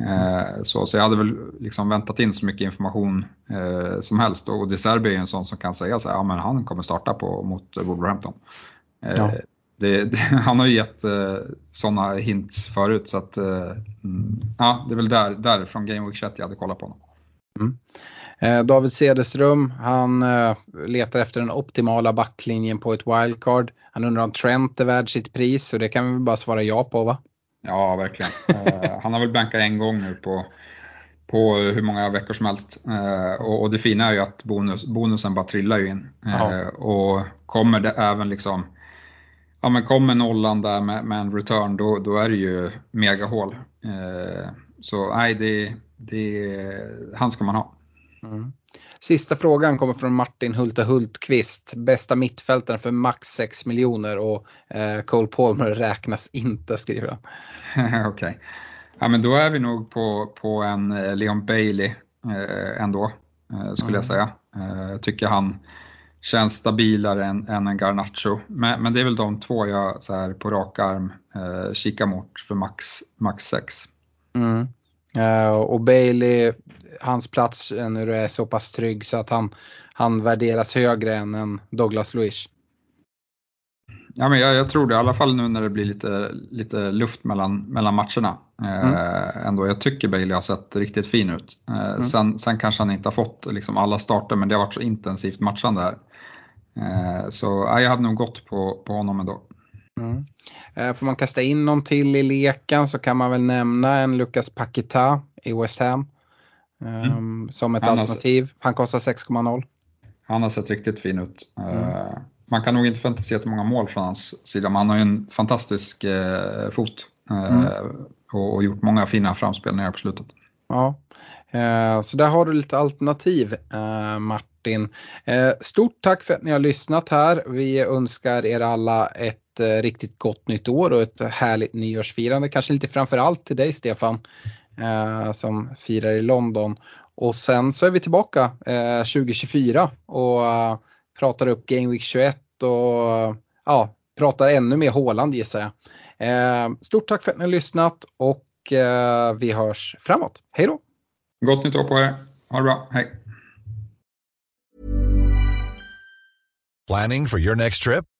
Eh, så, så jag hade väl liksom väntat in så mycket information eh, som helst och De Serbi är en sån som kan säga så här, ja men han kommer starta på, mot Wolverhampton. Eh, ja. Det, det, han har ju gett eh, sådana hints förut så att eh, mm, ja, det är väl där, där från Game Week 21 jag hade kollat på honom. Mm. Eh, David Cederström, han letar efter den optimala backlinjen på ett wildcard. Han undrar om Trent är värd sitt pris och det kan vi bara svara ja på va? Ja, verkligen. Eh, han har väl bankat en gång nu på, på hur många veckor som helst. Eh, och, och, det fina är ju att bonus, bonusen bara trillar ju in. Eh, och kommer det även liksom, ja men kommer nollan där med, med en return då, då är det ju megahål. Så nej, det, det, han ska man ha. Mm. Sista frågan kommer från Martin Hulte Hultqvist. Bästa mittfältaren för max 6 miljoner och eh, Cole Palmer räknas inte skriver han. Okej. Okay. Ja men då är vi nog på, på en eh, Leon Bailey eh, ändå, eh, skulle mm. jag säga. Eh, tycker han känns stabilare än, än en Garnacho. Men, men, det är väl de två jag så här på rak arm eh, kikar mot för max, max 6. Mm. Uh, och Bailey, hans plats nu är så pass trygg så att han, han värderas högre än en Douglas Luiz. Ja, men jag, jag, tror det, i alla fall nu när det blir lite, lite luft mellan, mellan matcherna. Eh, mm. ändå, jag tycker Bailey har sett riktigt fin ut. Eh, mm. sen, sen kanske han inte har fått liksom, alla starter, men det har varit så intensivt matchande här. Eh, så ja, jag hade nog gått på, på honom ändå. Mm. Eh, får man kasta in någon till i leken så kan man väl nämna en Lucas Paqueta i West Ham. Mm. Um, som ett han alternativ. Sett, han kostar 6,0. Han har sett riktigt fin ut. Mm. Uh, man kan nog inte förvänta sig många mål från hans sida, men han har ju en fantastisk uh, fot. Uh, och, och, gjort många fina framspelningar på slutet. Ja, så där har du lite alternativ Martin. Stort tack för att ni har lyssnat här. Vi önskar er alla ett eh, riktigt gott nytt år och ett härligt nyårsfirande. Kanske lite framförallt till dig Stefan eh, som firar i London. Och sen så är vi tillbaka eh, 2024 och uh, pratar upp Game Week 21 och ja, pratar ännu mer Håland gissar jag. Eh, stort tack för att ni har lyssnat och eh, vi hörs framåt. Hej då! Gott nytt år på er. Ha det bra. Hej! Planning for your next trip?